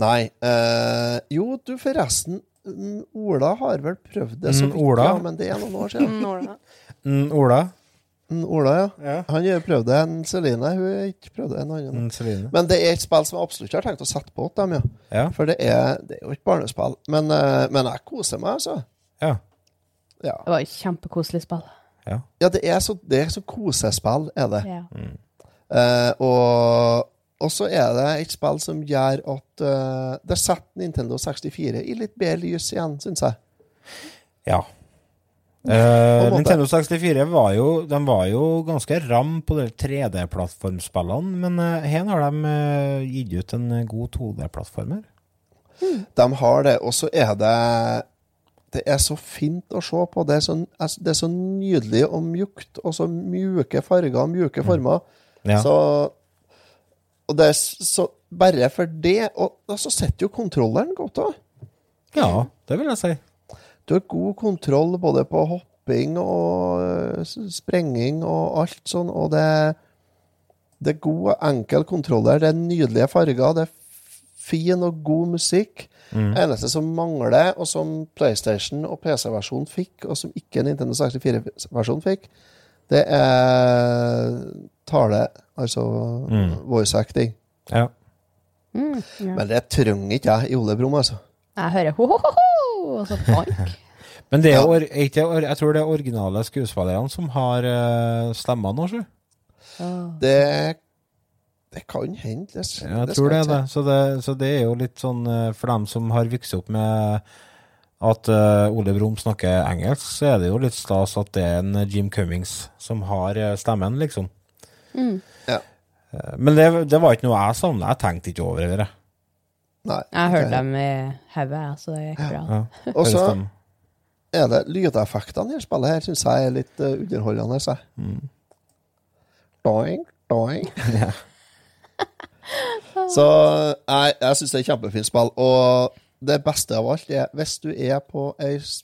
Nei. Eh, jo, du, forresten. mm, Ola har vel prøvd det, så Mm, vidt, Ola? ja, men det er noen år siden. Mm, Ola? Mm, Ola, ja. Ja. Han prøvde. En Celine hun har ikke prøvd. En annen. Mm, Men det er et spill som jeg absolutt har tenkt å sette på til dem, ja. Ja. For det er, det er jo et barnespill. Men, eh, men jeg koser meg, altså. ja. Ja, Det var et kjempekoselig spill. ja. ja det er så, det er så kosespill, er det. Ja. Eh, og, og så er det et spill som gjør at uh, Det setter Nintendo 64 i litt bedre lys igjen, syns jeg. ja. Måte. Nintendo 64 var jo, de var jo ganske ram på de 3D-plattformspillene, men uh, her har de uh, gitt ut en god 2D-plattformer. De har det, og så er det Det er så fint å se på. Det er så, det er så nydelig og mjukt, og så mjuke farger og mjuke former. Ja. Så Og det er så Bare for det og så sitter jo kontrolleren godt òg. ja, det vil jeg si. Du har god kontroll både på hopping og øh, sprenging og alt sånn, og det, det er god og enkel kontroller. Det er nydelige farger, det er fin og god musikk. eneste som mangler, og som PlayStation og PC-versjonen fikk, og som ikke Nintendo 64-versjonen fikk, det er tale, altså voice acting. Ja. Mm, ja. Men det trenger ikke jeg i Ole Brumm, altså. Jeg hører ho-ho-ho, og så bank. Men det er, Ja. or, ikke, jeg tror det er originale skuespillerne som har uh, stemmer nå, sjø. Det, det kan hende. Det, Ja, jeg det tror det er det. Så, det. så det er jo litt sånn eh, For dem som har vokst opp med at uh, Ole Brumm snakker engelsk, så er det jo litt stas at det er en Jim Cummings som har stemmen, liksom. Mm. Ja. Men det, det var ikke noe jeg savna. Jeg tenkte ikke over det. Nei. Jeg hørte dem i hodet, så det gikk bra. Ja. Og så er det lydeffektene i spillet her syns jeg er litt uh, underholdende. Så. Mm. Doing, doing. så jeg, jeg syns det er et kjempefint spill. Og det beste av alt er hvis du er på ei s-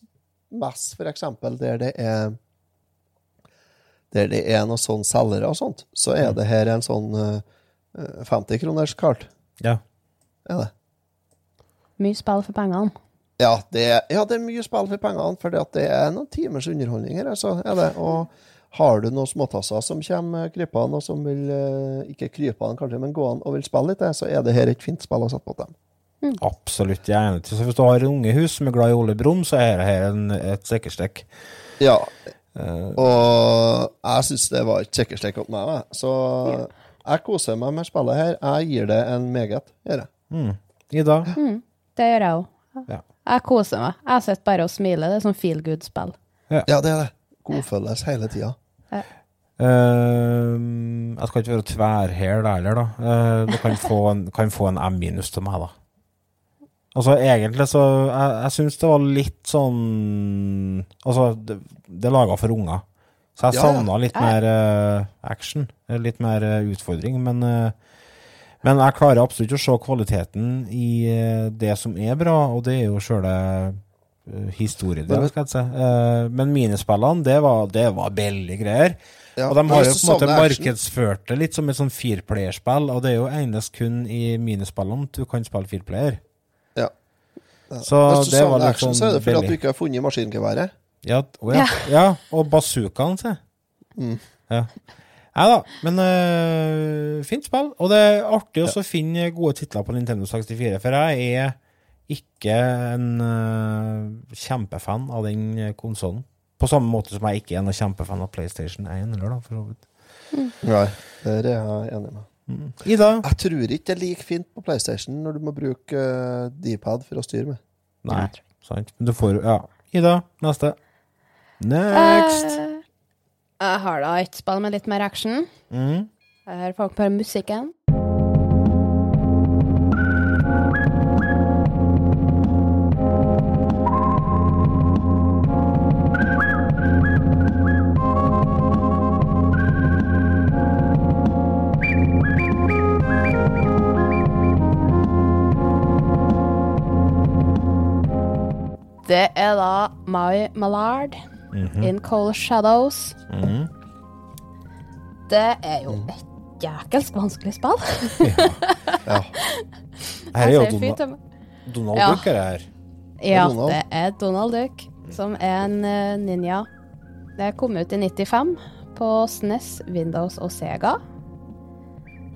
mess, for eksempel, der det er der det er noe sånn selgere og sånt, så er det her en sånn uh, 50-kroners kart. Ja. Er det? Mye spill for pengene. Ja, det er, ja, det er mye spill for pengene, for det er noen timers underholdning her. Altså, er det. Og har du noen småtasser som kommer krypende, og som vil eh, ikke krypende kanskje, men gå an og vil spille litt, eh, så er det her et fint spill å sette på dem. Absolutt, jeg er enig. Så hvis du har unge hus som er glad i Ole Brumm, så er dette en, et sikkerstrekk. Ja, uh, og jeg syns det var et sikkerstrekk opp meg. Så jeg koser meg med spillet her. Jeg gir det en meget. Gjør jeg. mm. Ida? Det gjør jeg òg. Ja. Jeg koser meg. Jeg sitter bare og smiler. Det er sånn feel good-spill. Ja, det er det. Godfølelse hele tida. Ehm, jeg skal ikke være tverrhæl der heller, da. Uh, du kan få en, kan få en M minus til meg, da. Altså, egentlig så Jeg, jeg syns det var litt sånn Altså, det, det er laga for unger. Så jeg Ja, ja. savna litt mer uh, action. Litt mer eh, utfordring. Men, men jeg klarer absolutt å se kvaliteten i eh, det som er bra, og det er jo sjøle uh, historiedelen, skal jeg si. Eh, men minispillene, det var, det var billige greier. Ja, og de har jo på en måte markedsført det litt som et sånn fireplayerspill, og det er jo enest kun i minispillene du kan spille fireplayer. Ja. Så Hvis du det var litt action, sånn så er det fordi at du ikke har funnet maskingeværet. Ja, oh ja. ja, og bazookaen, se. Mm. Ja. Nei da, men øh, fint spill. Og det er artig også å finne gode titler på Nintendo 64, for jeg er ikke en øh, kjempefan av den konsollen. På samme måte som jeg ikke er en kjempefan av PlayStation 1, eller da, for så vidt. Nei, det er jeg enig med. Ida? Jeg tror ikke det er like fint på PlayStation når du må bruke uh, D-pad for å styre med. Nei, sant. Men du får Ja. Ida, neste. Next! Eh, jeg har da et spill med litt mer action. Mm. Her får dere musikken. Det er da Mai Mallard in Cold Shadows. Mhm. Det er jo et jækelsk vanskelig spill. Ja. Her er jo Jeg Donald, Donald Ja. Duck er det her. Ja, Donald. det er Donald Duck, som er en eh, ninja. Det kom ut i 95 på SNES, Windows og Sega.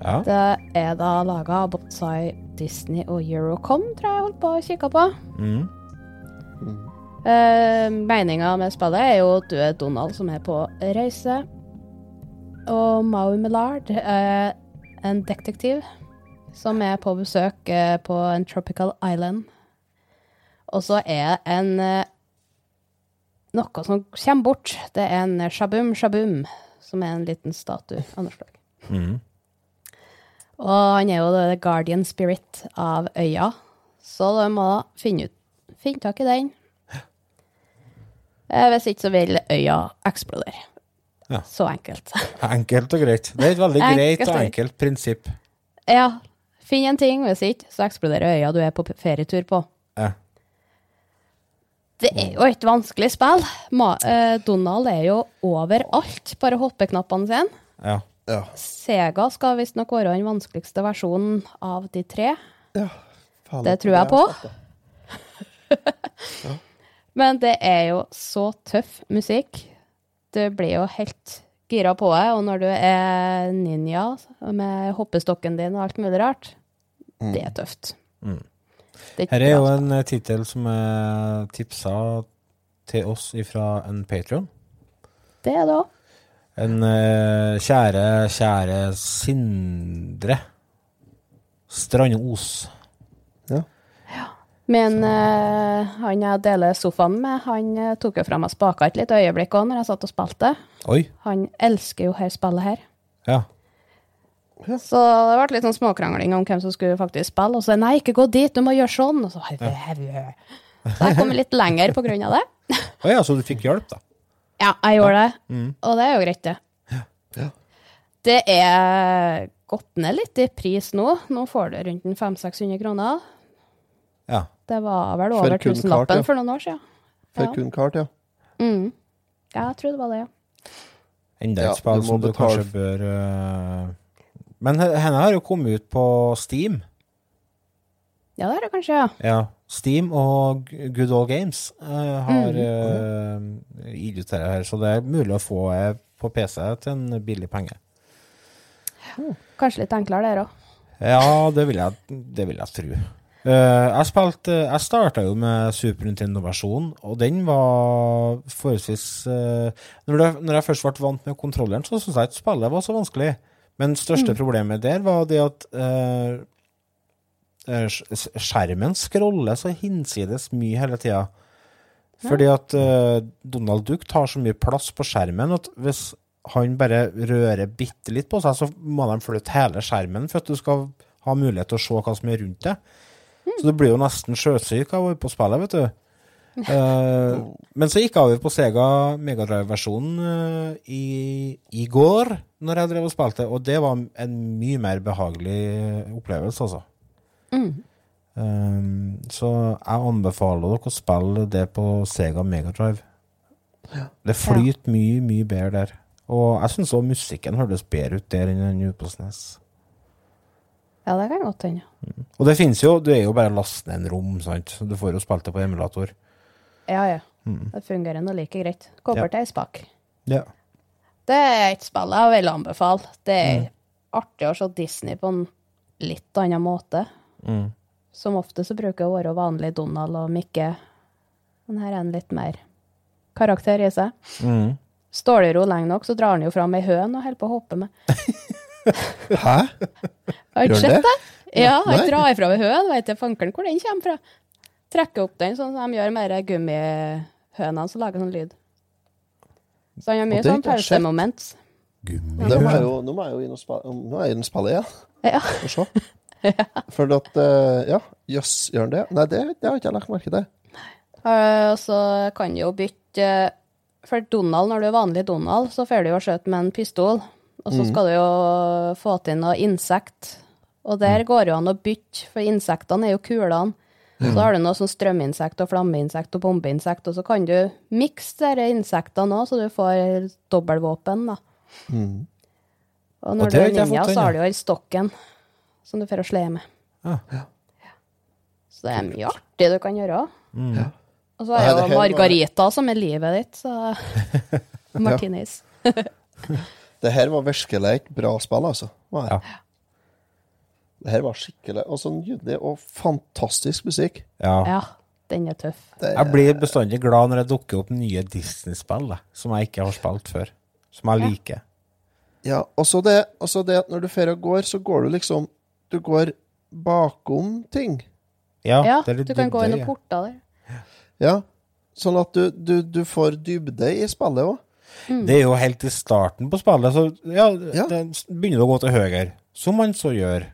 Ja. Det er da laga av Botsai, Disney og Eurocom, tror jeg jeg holdt på å kikke på. Mm. Uh, Meninga med spillet er jo at du er Donald som er på reise. Og Maui Millard er en detektiv som er på besøk eh, på en tropical island. Og så er en eh, noe som kommer bort. Det er en shabum shabum, som er en liten statue av noe slag. Mm. Og han er jo the guardian spirit av øya, så du må finne, ut, finne tak i den. Eh, Hvis ikke så vil øya eksplodere. Ja. Så enkelt. Enkelt og greit. Det er et veldig greit Enkelt og enkelt prinsipp. Ja, finn en ting, hvis ikke så eksploderer øya du er på ferietur på. Ja. Det er jo et vanskelig spill. Ma eh, Donald er jo overalt, bare hoppeknappene sine. ja. Ja. Sega skal visstnok være den vanskeligste versjonen av de tre. ja. Faen, Det tror jeg på. startet. Men det er jo så tøff musikk. Du blir jo helt gira på det, og når du er ninja med hoppestokken din og alt mulig rart, det er tøft. Mm. Det er Her er jo en eh, tittel som er tipsa til oss ifra en Patreon. Det er det òg. En uh, kjære, kjære Sindre Strandos. Ja. Men uh, han jeg deler sofaen med, han uh, tok jo fra meg spaka et lite øyeblikk òg når jeg satt og spilte. Oi. Han elsker jo her spillet her. Ja. Så det ble litt sånn småkrangling om hvem som skulle faktisk spille. Og så nei, ikke gå dit, du må gjøre sånn. Og så, så jeg kom litt lenger på grunn av det. Å ja, så du fikk hjelp, da. Ja, jeg gjorde det. Mm. Og det er jo greit, det. Ja. Det er gått ned litt i pris nå. Nå får du rundt en 500-600 kroner. Ja. Det var vel over tusenlappen ja. for noen år siden. For Ja. kun kart, ja. Mm. Ja, jeg tror det var det, ja. Enda et Ja, spill som du kanskje bør uh... Men henne har jo kommet ut på Steam. Ja, det er det kanskje, ja. Ja. Steam og Good All Games uh, har Mm. uh, gitt ut dette her, så det er mulig å få eh, på PC til en billig penge. Kanskje litt enklere der òg. Ja, det vil jeg, det vil jeg tro. Eh, jeg spilte Jeg starta jo med Super Nintendo-versjonen, og den var forholdsvis eh, når, det, når jeg først ble vant med kontrolleren, så syntes jeg ikke spillet var så vanskelig. Men største største problemet der var det at eh, eh, skjermen scroller så hinsides mye hele tida. Fordi at uh, Donald Duck tar så mye plass på skjermen at hvis han bare rører bitte litt på seg, så må de flytte hele skjermen for at du skal ha mulighet til å se hva som er rundt deg. Så du blir jo nesten sjøsyk av å være på spillet, vet du. Eh, men så gikk jeg over på Sega Megadrive-versjonen eh, i, i går, når jeg drev og spilte, og det var en mye mer behagelig opplevelse, altså. Eh, så jeg anbefaler dere å spille det på Sega Megadrive. Det flyter mye, mye bedre der. Og jeg syns òg musikken høres bedre ut der enn på SNES. Ja, det kan godt hende. Og det finnes jo, du er jo bare å laste ned en rom, sant. Du får jo spilt det på emulator. Ja, ja. Det fungerer nå like greit. Gå bort til ei spak. Ja. Det er et spill jeg vil anbefale. Det er artig å se Disney på en litt annen måte. Mm. Som ofte så bruker jeg å være vanlig Donald og Mikke. Men her er han litt mer karakter i seg. Mm. Står det i ro lenge nok, så drar han jo fram ei høn og holder på å hoppe med. Hæ? Har du ikke sett det? Ja, jeg drar ifra ved høen, veit jeg fankeren hvor den kommer fra. Trekker opp den sånn som de gjør med gummihønene som lager sånn lyd. Så han har mye sånn pausemoment. jeg jo, nå må jeg jo inn og spille, nå er jeg inn og spille igjen. Ja. Og se. For at eh, Ja, jøss, gjør han det? Nei, det, det har ikke jeg lagt merke til. Eh, Og så kan du jo bytte For Donald, når du er vanlig Donald, så får du jo skjøte med en pistol. Og så skal du jo få til noe insekt. Og der går jo an å bytte, for insektene er jo kulene. Så har du noe sånn strøminsekt og flammeinsekt og bombeinsekt, og så kan du mikse disse insektene òg, så du får dobbeltvåpen, da. Mm. Og når og du er ninja, så har du jo den stokken som du får å slå med. Ja. Så det er mye artig du kan gjøre Mm. Ja. Og så er det jo Margarita som er livet ditt, så Martinez. Det her var virkelig et bra spill, altså. Ja. Det her var skikkelig Og så nydelig og fantastisk musikk. Ja. Ja, den er tøff. Det, Jeg blir bestandig glad når det dukker opp nye Disney-spill som jeg ikke har spilt før. Som jeg Ja. liker. ja, og så det, det at når du drar og går, så går du liksom Du går bakom ting. Ja, Ja, det er litt du kan gå gjennom inn i porter der. Ja. Sånn at du, du, du får dybde i spillet òg. Det er jo helt i starten på spillet, så ja, Ja. det begynner å gå til høyre. Som man så gjør.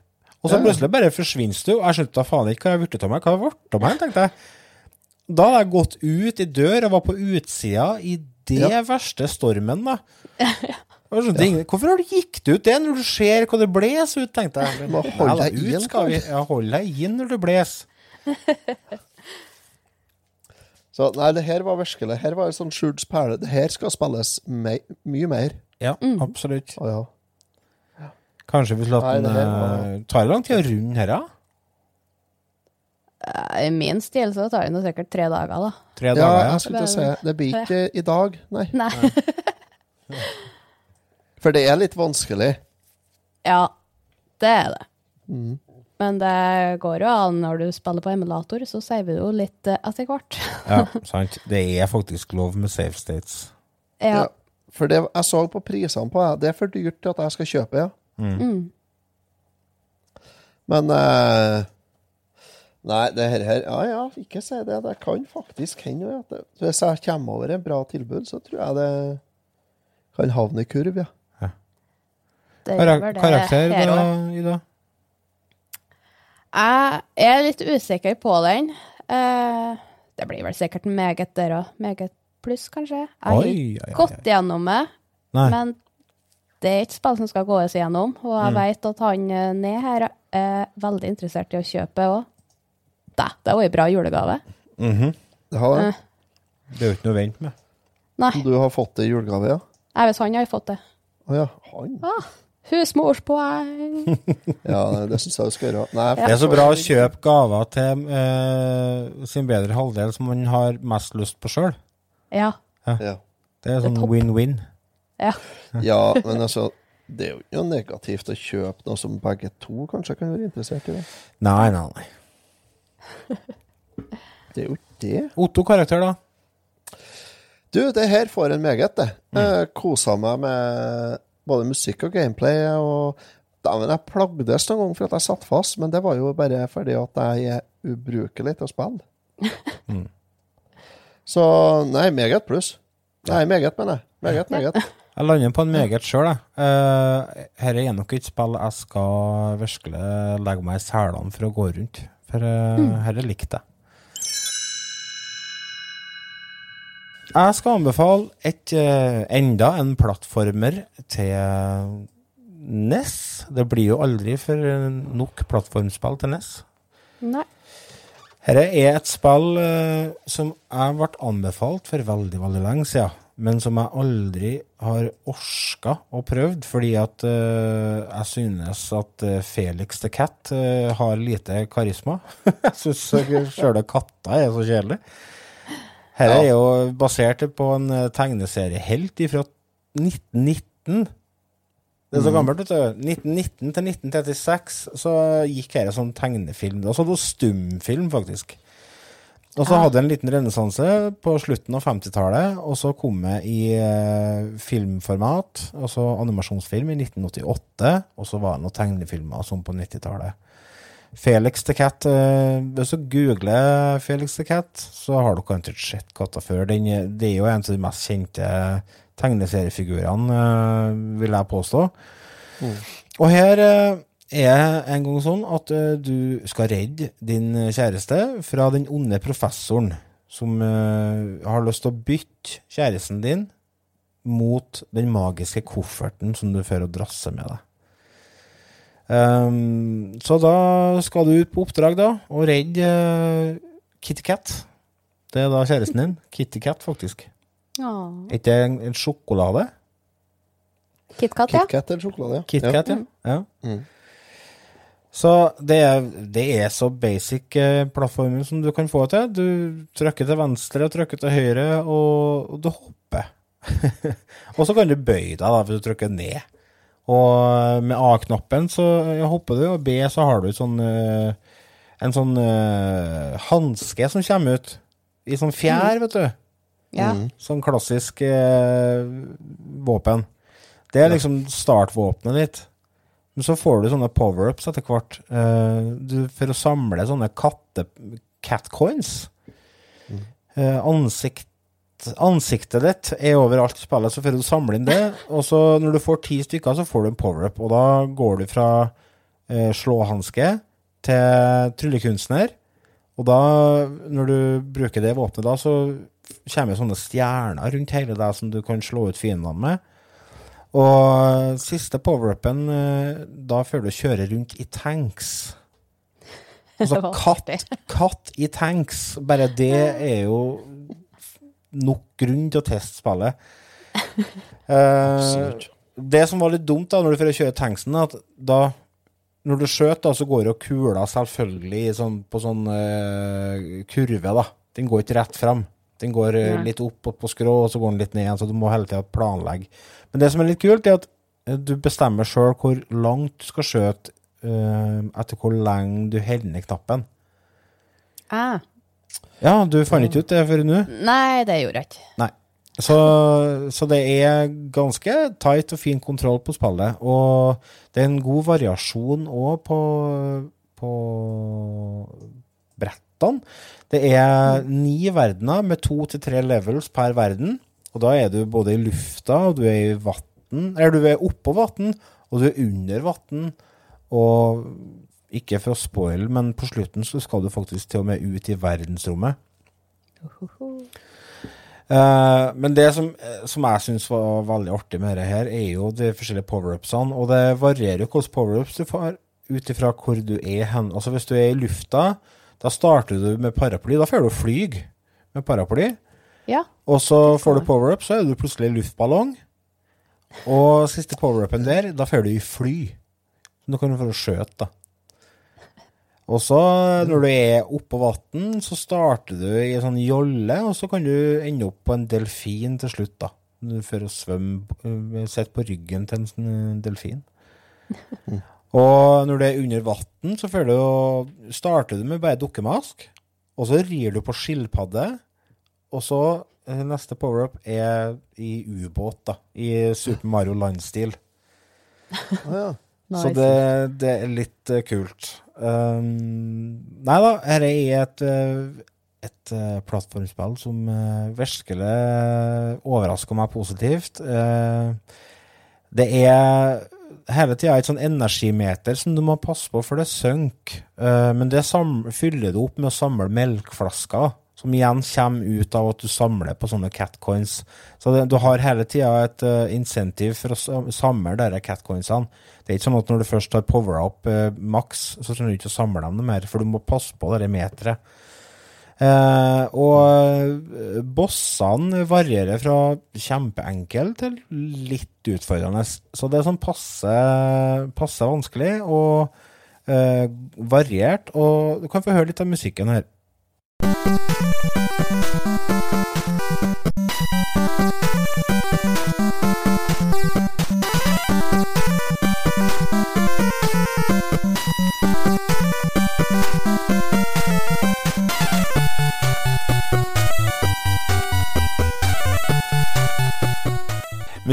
Og så Ja. plutselig bare forsvinner du, jeg skjønte da faen ikke hva jeg har av meg. Hva ble av meg, tenkte jeg. Da hadde jeg gått ut i dør og var på utsida i det Ja. verste stormen, da. Skjønte Hvorfor har du gikk ut det når du ser hva det blåser ut, tenkte jeg. Hold deg inn når det blåser. Så nei, det her var virkelig Her var en sånn skjult perle. Det her skal spilles me mye mer. Ja, absolutt. Å ja. Kanskje vi skulle hatt en det var- Tar det lang tid å runde her, da? Eh, I min stil så tar det sikkert tre dager, da. Tre Ja, dager, ja. jeg skulle til å si Det blir ikke i dag, nei. Nei. For det er litt vanskelig. Ja, det er det. Mm. Men det går jo an når du spiller på emulator, så saver du jo litt eh, etter hvert. Ja, sant. Det er faktisk lov med safe states. Ja. Ja. For det jeg så på prisene på det, det er for dyrt til at jeg skal kjøpe, ja. Mm. Men uh, Nei, det her, her Ja ja, ikke si det. Det kan faktisk hende at det, Hvis jeg kommer over en bra tilbud, så tror jeg det kan havne i kurv, ja. Det gjør vel det karakter, da. Ida? Jeg er litt usikker på den. Eh, det blir vel sikkert meget der òg. Meget pluss, kanskje. Jeg har ikke gått gjennom det, Nei. men det er et spill som skal gås igjennom. Og Mm. jeg vet at han eh, ned her er veldig interessert i å kjøpe òg. Det, det var en bra julegave. Mhm. Det har det. jeg. Det er jo ikke noe å vente med. Nei, Du har fått det i julegave, ja? jeg vet han har fått det. Å ja. Han? Ah, husmorspoeng! Ja, det syns jeg du skal gjøre. Nei, Det er så bra å kjøpe gaver til eh, sin bedre halvdel som man har mest lyst på sjøl. Ja. Ja. Det er sånn win-win. ja. ja, men altså Det er jo ikke noe negativt å kjøpe noe som begge to kanskje kan være interessert i. det. Nei, nei, nei. Det er jo ikke det. Otto-karakter, da? Du, det her får en meget, det. Mm. kosa meg med både musikk og gameplay. Og Dæven, jeg plagdes noen gang for at jeg satt fast, men det var jo bare fordi at jeg er ubrukelig til å spille. Så nei, meget pluss. Nei, meget, mener jeg. Meget, meget. Jeg lander på en meget sjøl, jeg. Uh, Dette er nok et spill jeg skal virkelig legge meg i selene for å gå rundt. For uh, dette likte jeg. Jeg skal anbefale et, eh, enda en plattformer til NES. Det blir jo aldri for nok plattformspill til NES. Nei. Dette er et spill eh, som jeg ble anbefalt for veldig, veldig lenge siden, men som jeg aldri har orska og prøvd, fordi at eh, jeg synes at Felix the Cat har lite karisma. jeg syns sjøle katta er så kjedelig. Dette er jo basert på en eh, tegneseriehelt fra 1919. Det er så gammelt, vet du. 1919 til 1936 så gikk dette som tegnefilm. Altså det var stumfilm, faktisk. Og så hadde jeg en liten renessanse på slutten av 50-tallet, og så kom jeg i eh, filmformat, altså animasjonsfilm, i 1988, og så var det noen tegnefilmer som på 90-tallet. Felix the Cat eh, Hvis du googler Felix the Cat, så har du kanskje sett katta før. Den, er- det er jo en av de mest kjente tegneseriefigurene, eh, vil jeg påstå. Og her eh, er en gang sånn at eh, du skal redde din kjæreste fra den onde professoren som eh, har lyst til å bytte kjæresten din mot den magiske kofferten som du fører og drasser med deg. Ehm, så da skal du ut på oppdrag da, og redde uh, KittyCat. Det er da kjæresten din. KittyCat, faktisk. Er ikke det en, en sjokolade? KitKat, ja. KitKat eller sjokolade? ja. KitKat, ja. ja. Mm. Så det er, det er så basic uh, plattformen som du kan få til. Du trykker til venstre og trykker til høyre, og, og du hopper. og så kan du bøye deg da, hvis du trykker ned. Og med A-knappen så hopper du, og B så har du sånn, eh, en sånn uh, hanske som kommer ut. I sånn fjær, vet du. ja. Sånn klassisk uh, våpen. Det er liksom startvåpenet ditt. Men så får du sånne power-ups etter hvert. Uh, du, for å samle sånne katte... Catcoins. Uh, ansikt, ansiktet ditt er overalt i spillet, så får du samle inn det. Og så når du får ti stykker, så får du en power-up. Og da går du fra eh, slåhanske til tryllekunstner. Og da, når du bruker det våpenet da, så kommer sånne stjerner rundt hele deg som du kan slå ut fiendene med. Og siste power-upen, eh, da før du kjører rundt i tanks. Altså katt, katt i tanks, bare det er jo nok grunn til å teste spillet. Eh, det som var litt dumt da, når du får kjøre tanksen, at da når du skjøt, da, så går jo kula selvfølgelig sånn, på sånn uh, kurve, da. Den går ikke rett fram. Den går uh, litt opp, og på skrå, og så går den litt ned igjen, så du må hele tida planlegge. Men det som er litt kult, er at eh, du bestemmer sjøl hvor langt du skal skjøte etter hvor lenge du holder ned knappen. Ah. Ja, du fant ikke ut det før nå? Nei, det gjorde jeg ikke. Nei. Så, så det er ganske tight og fin kontroll på spillet. Og det er en god variasjon òg på, på brettene. Det er ni verdener med to til tre levels per verden. Og da er du både i lufta, og du er i vann Eller du er oppå vann, og du er under vann. Og ikke for å spoile, men på slutten så skal du faktisk til og med ut i verdensrommet. Uh, men det som, eh, som jeg syns var veldig artig med dette her, er jo de forskjellige power-upsene. Og det varierer jo hvilke power-ups du får ut ifra hvor du er hen. Altså hvis du er i lufta, da starter du med paraply. Da får du fly med paraply. Ja. Og så får du power-up, så er du plutselig i luftballong. Og siste power-upen der, da får du i fly. Så du kan du få skjøte, da. Og så, når du er oppå vann, så starter du i en sånn jolle, og så kan du ende opp på en delfin til slutt, da. Du får å svømme, øh, sitte på ryggen til en sånn øh, delfin. Og når du er under vann, så du starter du med bare dukkemask, og så rir du på skilpadde, og så neste power-up er i ubåt, da. I Super Mario Land-stil. Ah, ja. Så det, det er litt eh, kult. Um, nei da, dette er et, eh, et eh, plattformspill som uh, virkelig overrasker meg positivt. Eh, det er hele tida et sånn energimeter som du må passe på, for det synker. Eh, men det fyller du opp med å samle melkflasker, som igjen kommer ut av at du samler på sånne catcoins. Så det, du har hele tida et uh, insentiv for å samle disse catcoinsene. Det er ikke sånn at når du først har powera opp eh, maks, så trenger du ikke å samle dem noe mer, for du må passe på det meteret. Eh, og eh, bossene varierer fra kjempeenkel til litt utfordrende. Så det er sånn passe, passe vanskelig og eh, variert. Og du kan få høre litt av musikken her.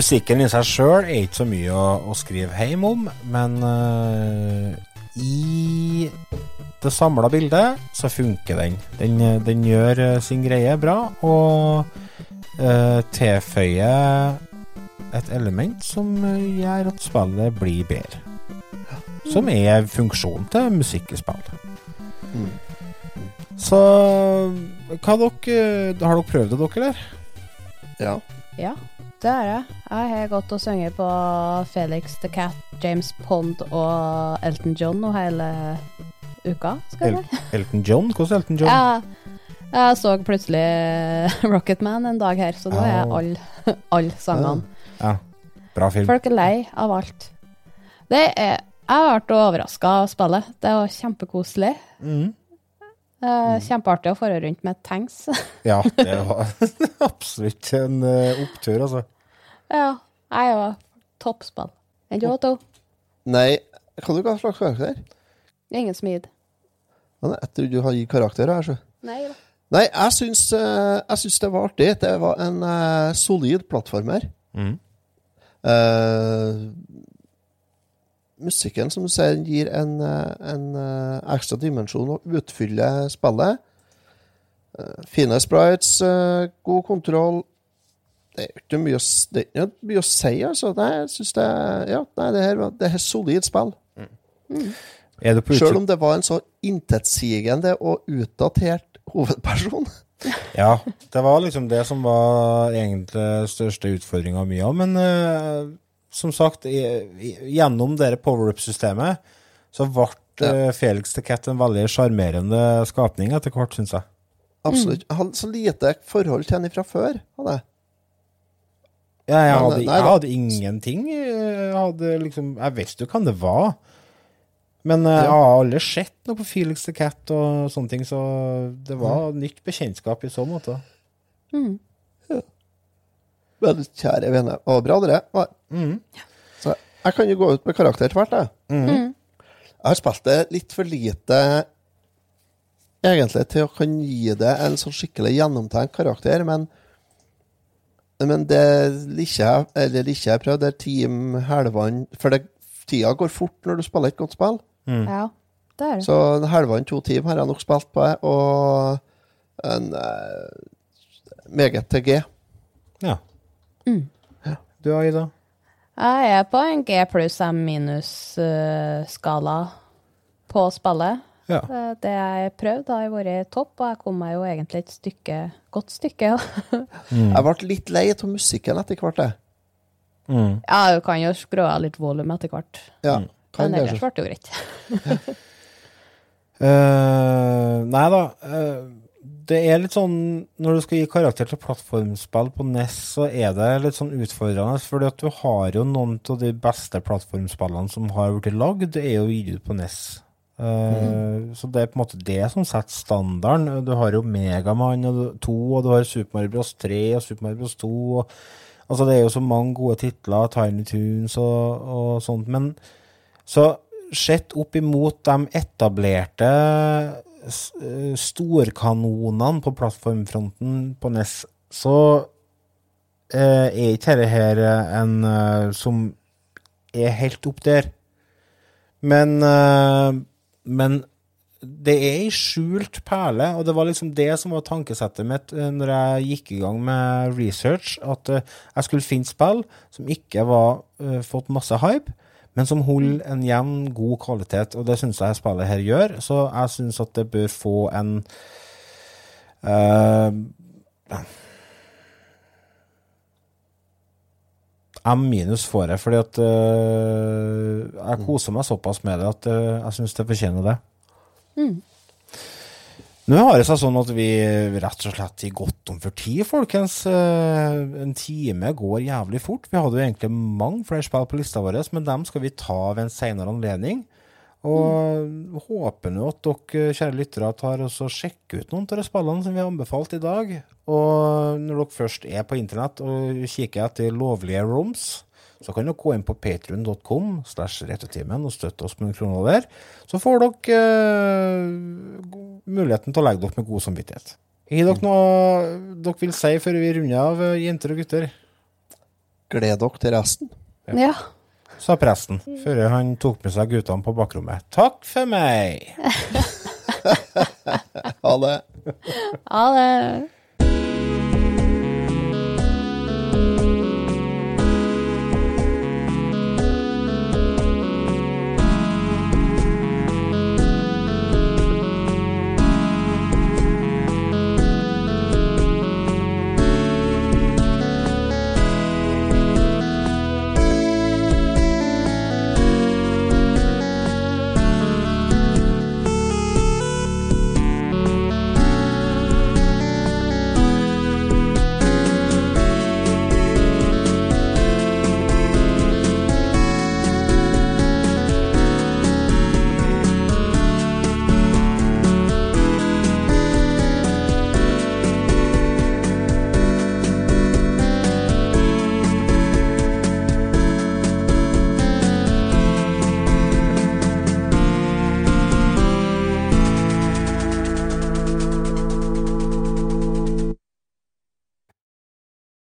Musikken i seg sjøl er ikke så mye å, å skrive hjem om, men uh, i det samla bildet så funker den. Den, eh, den gjør eh, sin greie bra, og uh, tilføyer et element som gjør at spillet blir bedre. Som er funksjonen til musikkspill. Mm. Så hva dere Har dere prøvd det, dere, eller? Ja. Ja, det har jeg. Jeg har gått og sunget på Felix the Cat, James Pond og Elton John og hele uka, skal jeg si. Elton John? Hvordan Elton John? Ja, jeg så plutselig Rocketman en dag her, så nå er jeg alle all sangene. Ja. Bra film. Folk er lei av alt. Det er, jeg ble overraska av spillet. Det var kjempekoselig. Mm. Eh, Kjempeartig å fare rundt med tanks. Ja, det var absolutt en eh, opptur, altså. ja, jeg var toppspill. Enn du, Otto? Nei, hva du ga slags karakter? Ingen smid. Men Jeg trodde du hadde gitt karakter her, så. Nei da. Nei, jeg syns, eh, jeg syns det var artig. Det var en solid plattformer. Mm. Eh, musikken, som du sier, gir en, eh, en eh, ekstra dimensjon og utfyller spillet. Eh, fine sprites, god kontroll. Det er ikke mye, det er ikke mye å si, altså. Nei, jeg synes det, ja, nei, det, her, var- det er solid spill. Mm. på Selv om det var en så intetsigende og utdatert hovedperson. Ja, det var liksom det som var egentlig største utfordringa mye av. Men eh, som sagt, i, i, gjennom det power-up-systemet så ble eh, Felix the Cat en veldig sjarmerende skapning etter hvert, syns jeg. Absolutt. Jeg hadde så lite forhold til henne fra før. Hadde. jeg. Ja, jeg, Ja, hadde, nei jeg da. hadde ingenting. Jeg hadde liksom Jeg visste jo hva det var. Men eh, jeg har aldri sett noe på Felix the Cat og sånne ting, så det var nytt bekjentskap i så måte. Mm. Men kjære vene. Og bra, dere. var. Mm. Så jeg kan jo gå ut med karakter tvert, jeg. Mm. Jeg har spilt det litt for lite egentlig til å kan gi det en sånn skikkelig gjennomtenkt karakter, men men det liker jeg, eller liker jeg prøvd, det er Team Helvand For det, tida går fort når du spiller et godt spill. Ja, det er det. Så Helvand to team har jeg nok spilt på, og en eh, meget til G. Ja. Mm. Du, Aida? Jeg er på en G pluss M minus-skala på spillet. Ja. Eh, Det jeg prøvde, har vært topp, og jeg kom meg jo egentlig et stykke, godt stykke. Ja, Mm. Jeg ble litt lei av musikken etter hvert, jeg. Mm. ja du kan jo skru av litt volum etter hvert. Ja, kan Men ellers ble det jo greit. uh, nei da. eh, det er litt sånn Når du skal gi karakter til plattformspill på NES, så er det litt sånn utfordrende. fordi at du har jo noen av de beste plattformspillene som har blitt lagd, det er jo gitt ut på NES. Eh, Så det er på en måte det som setter standarden. Du har jo Megaman 2, og du har Super Mario Bros. 3 og Super Mario Bros. 2. Og, altså Det er jo så mange gode titler, Tiny Tunes og, og sånt. Men så sett opp imot de etablerte storkanonene på plattformfronten på NES, så eh, er ikke dette her en eh, som er helt opp der. Men, eh, men det er ei skjult perle, og det var liksom det som var tankesettet mitt eh, når jeg gikk i gang med research, at eh, jeg skulle finne spill som ikke var eh, fått masse hype, men som holder en jevn, god kvalitet, og det syns jeg spillet her gjør, så jeg syns at det bør få en uh, M minus får jeg, fordi at uh, jeg koser meg såpass med det at uh, jeg syns det fortjener det. Nå har det seg sånn at vi rett og slett i godt om for tid, folkens. Eh, En time går jævlig fort. Vi hadde jo egentlig mange flere spill på lista vår, men dem skal vi ta ved en senere anledning. Og håper nå at dere kjære lyttere tar og sjekker ut noen av de spillene som vi har anbefalt i dag. Og når dere først er på internett og kikker etter lovlige roms, så kan dere gå inn på patrion.com slash og støtte oss med noen kroner der. Så får dere eh, muligheten til å legge dere med god samvittighet. Har dere noe dere vil si før vi runder av, eh, jenter og gutter? Gled dere til resten. Ja. Sa presten, før han tok med seg guttene på bakrommet. Takk for meg! Ha det. Ha det.